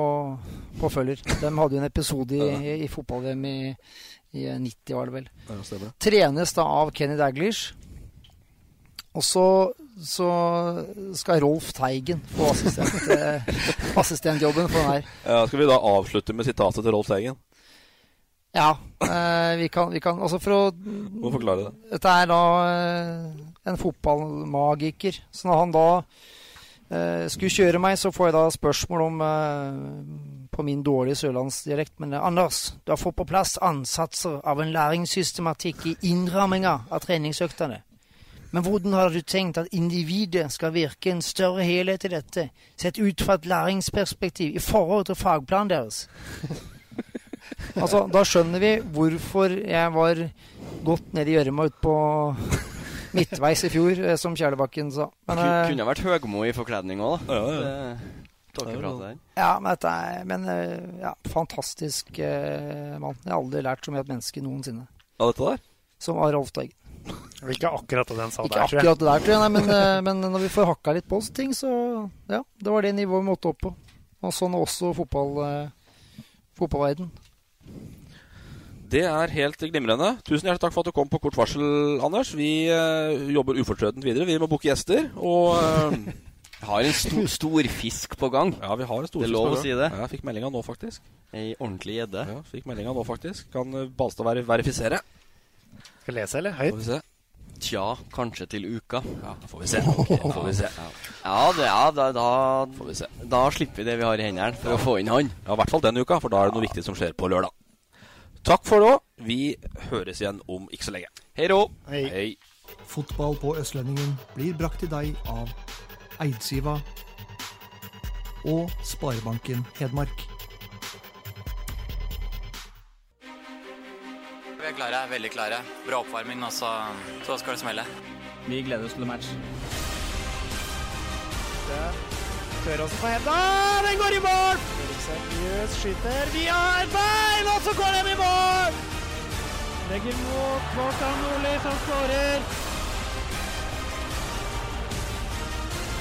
på følger. De hadde jo en episode i, i, i fotball-VM i, i, 90, var det vel. Ja, Trenes da av Kenny Daglish. Og så, så skal Rolf Teigen få assistent, eh, assistentjobben for den her. Ja, skal vi da avslutte med sitatet til Rolf Teigen? Ja, eh, vi, kan, vi, kan, Altså for å Må forklare det. Dette er da eh, en fotballmagiker. Så når han da eh, skulle kjøre meg, så får jeg da spørsmål om eh, På min dårlige sørlandsdialekt. Men eh, Anders, du har fått på plass ansatser av en læringssystematikk i innramminga av treningsøktene. Men hvordan har du tenkt at individet skal virke en større helhet i dette, sett ut fra et læringsperspektiv i forhold til fagplanen deres? Altså, da skjønner vi hvorfor jeg var godt nede i gjørma utpå midtveis i fjor, eh, som Kjærlebakken sa. Men, Kun, uh, kunne vært Høgmo i forkledning òg, da. Ja, ja. Det, ja, men dette er Men ja, fantastisk eh, mann. Jeg har aldri lært så mye av et menneske noensinne. Av dette der? Som av Rolf Teigen. Ikke akkurat det den sa Ikke der, tror jeg. akkurat det der, tror jeg. Nei, men, uh, men, når vi får hakka litt på oss ting, så Ja, det var det nivået vi måtte opp på. Og sånn også fotball, fotballverden. Det er helt glimrende. Tusen hjertelig takk for at du kom på kort varsel, Anders. Vi eh, jobber ufortrødent videre. Vi må booke gjester. Og uh, har en stor, stor, fisk på gang. Ja, vi har en stor det er lov å si det. Ja, jeg fikk meldinga nå, faktisk. Ei ordentlig gjedde. Ja, fikk meldinga nå, faktisk. Kan Balstad ver verifisere? Skal lese, eller? Høyt? Tja, kanskje til uka. Ja, får vi se. Okay, får vi se. Ja, det, ja da, da, får vi se. da slipper vi det vi har i hendene, for å få inn han. Ja, I hvert fall den uka, for da er det noe viktig som skjer på lørdag. Takk for nå. Vi høres igjen om ikke så lenge. Hei rå. Hei. Hei. Fotball på Østlendingen blir brakt til deg av Eidsiva og Sparebanken Hedmark. Vi er klare, veldig klare. Bra oppvarming, og så, så skal det smelle. Vi gleder oss til match. Tør også på Hedda Den går i mål! Seriøst Seriøs skyter via et bein, og så går den i mål! Legger mot Kvartan Nordli, som skårer.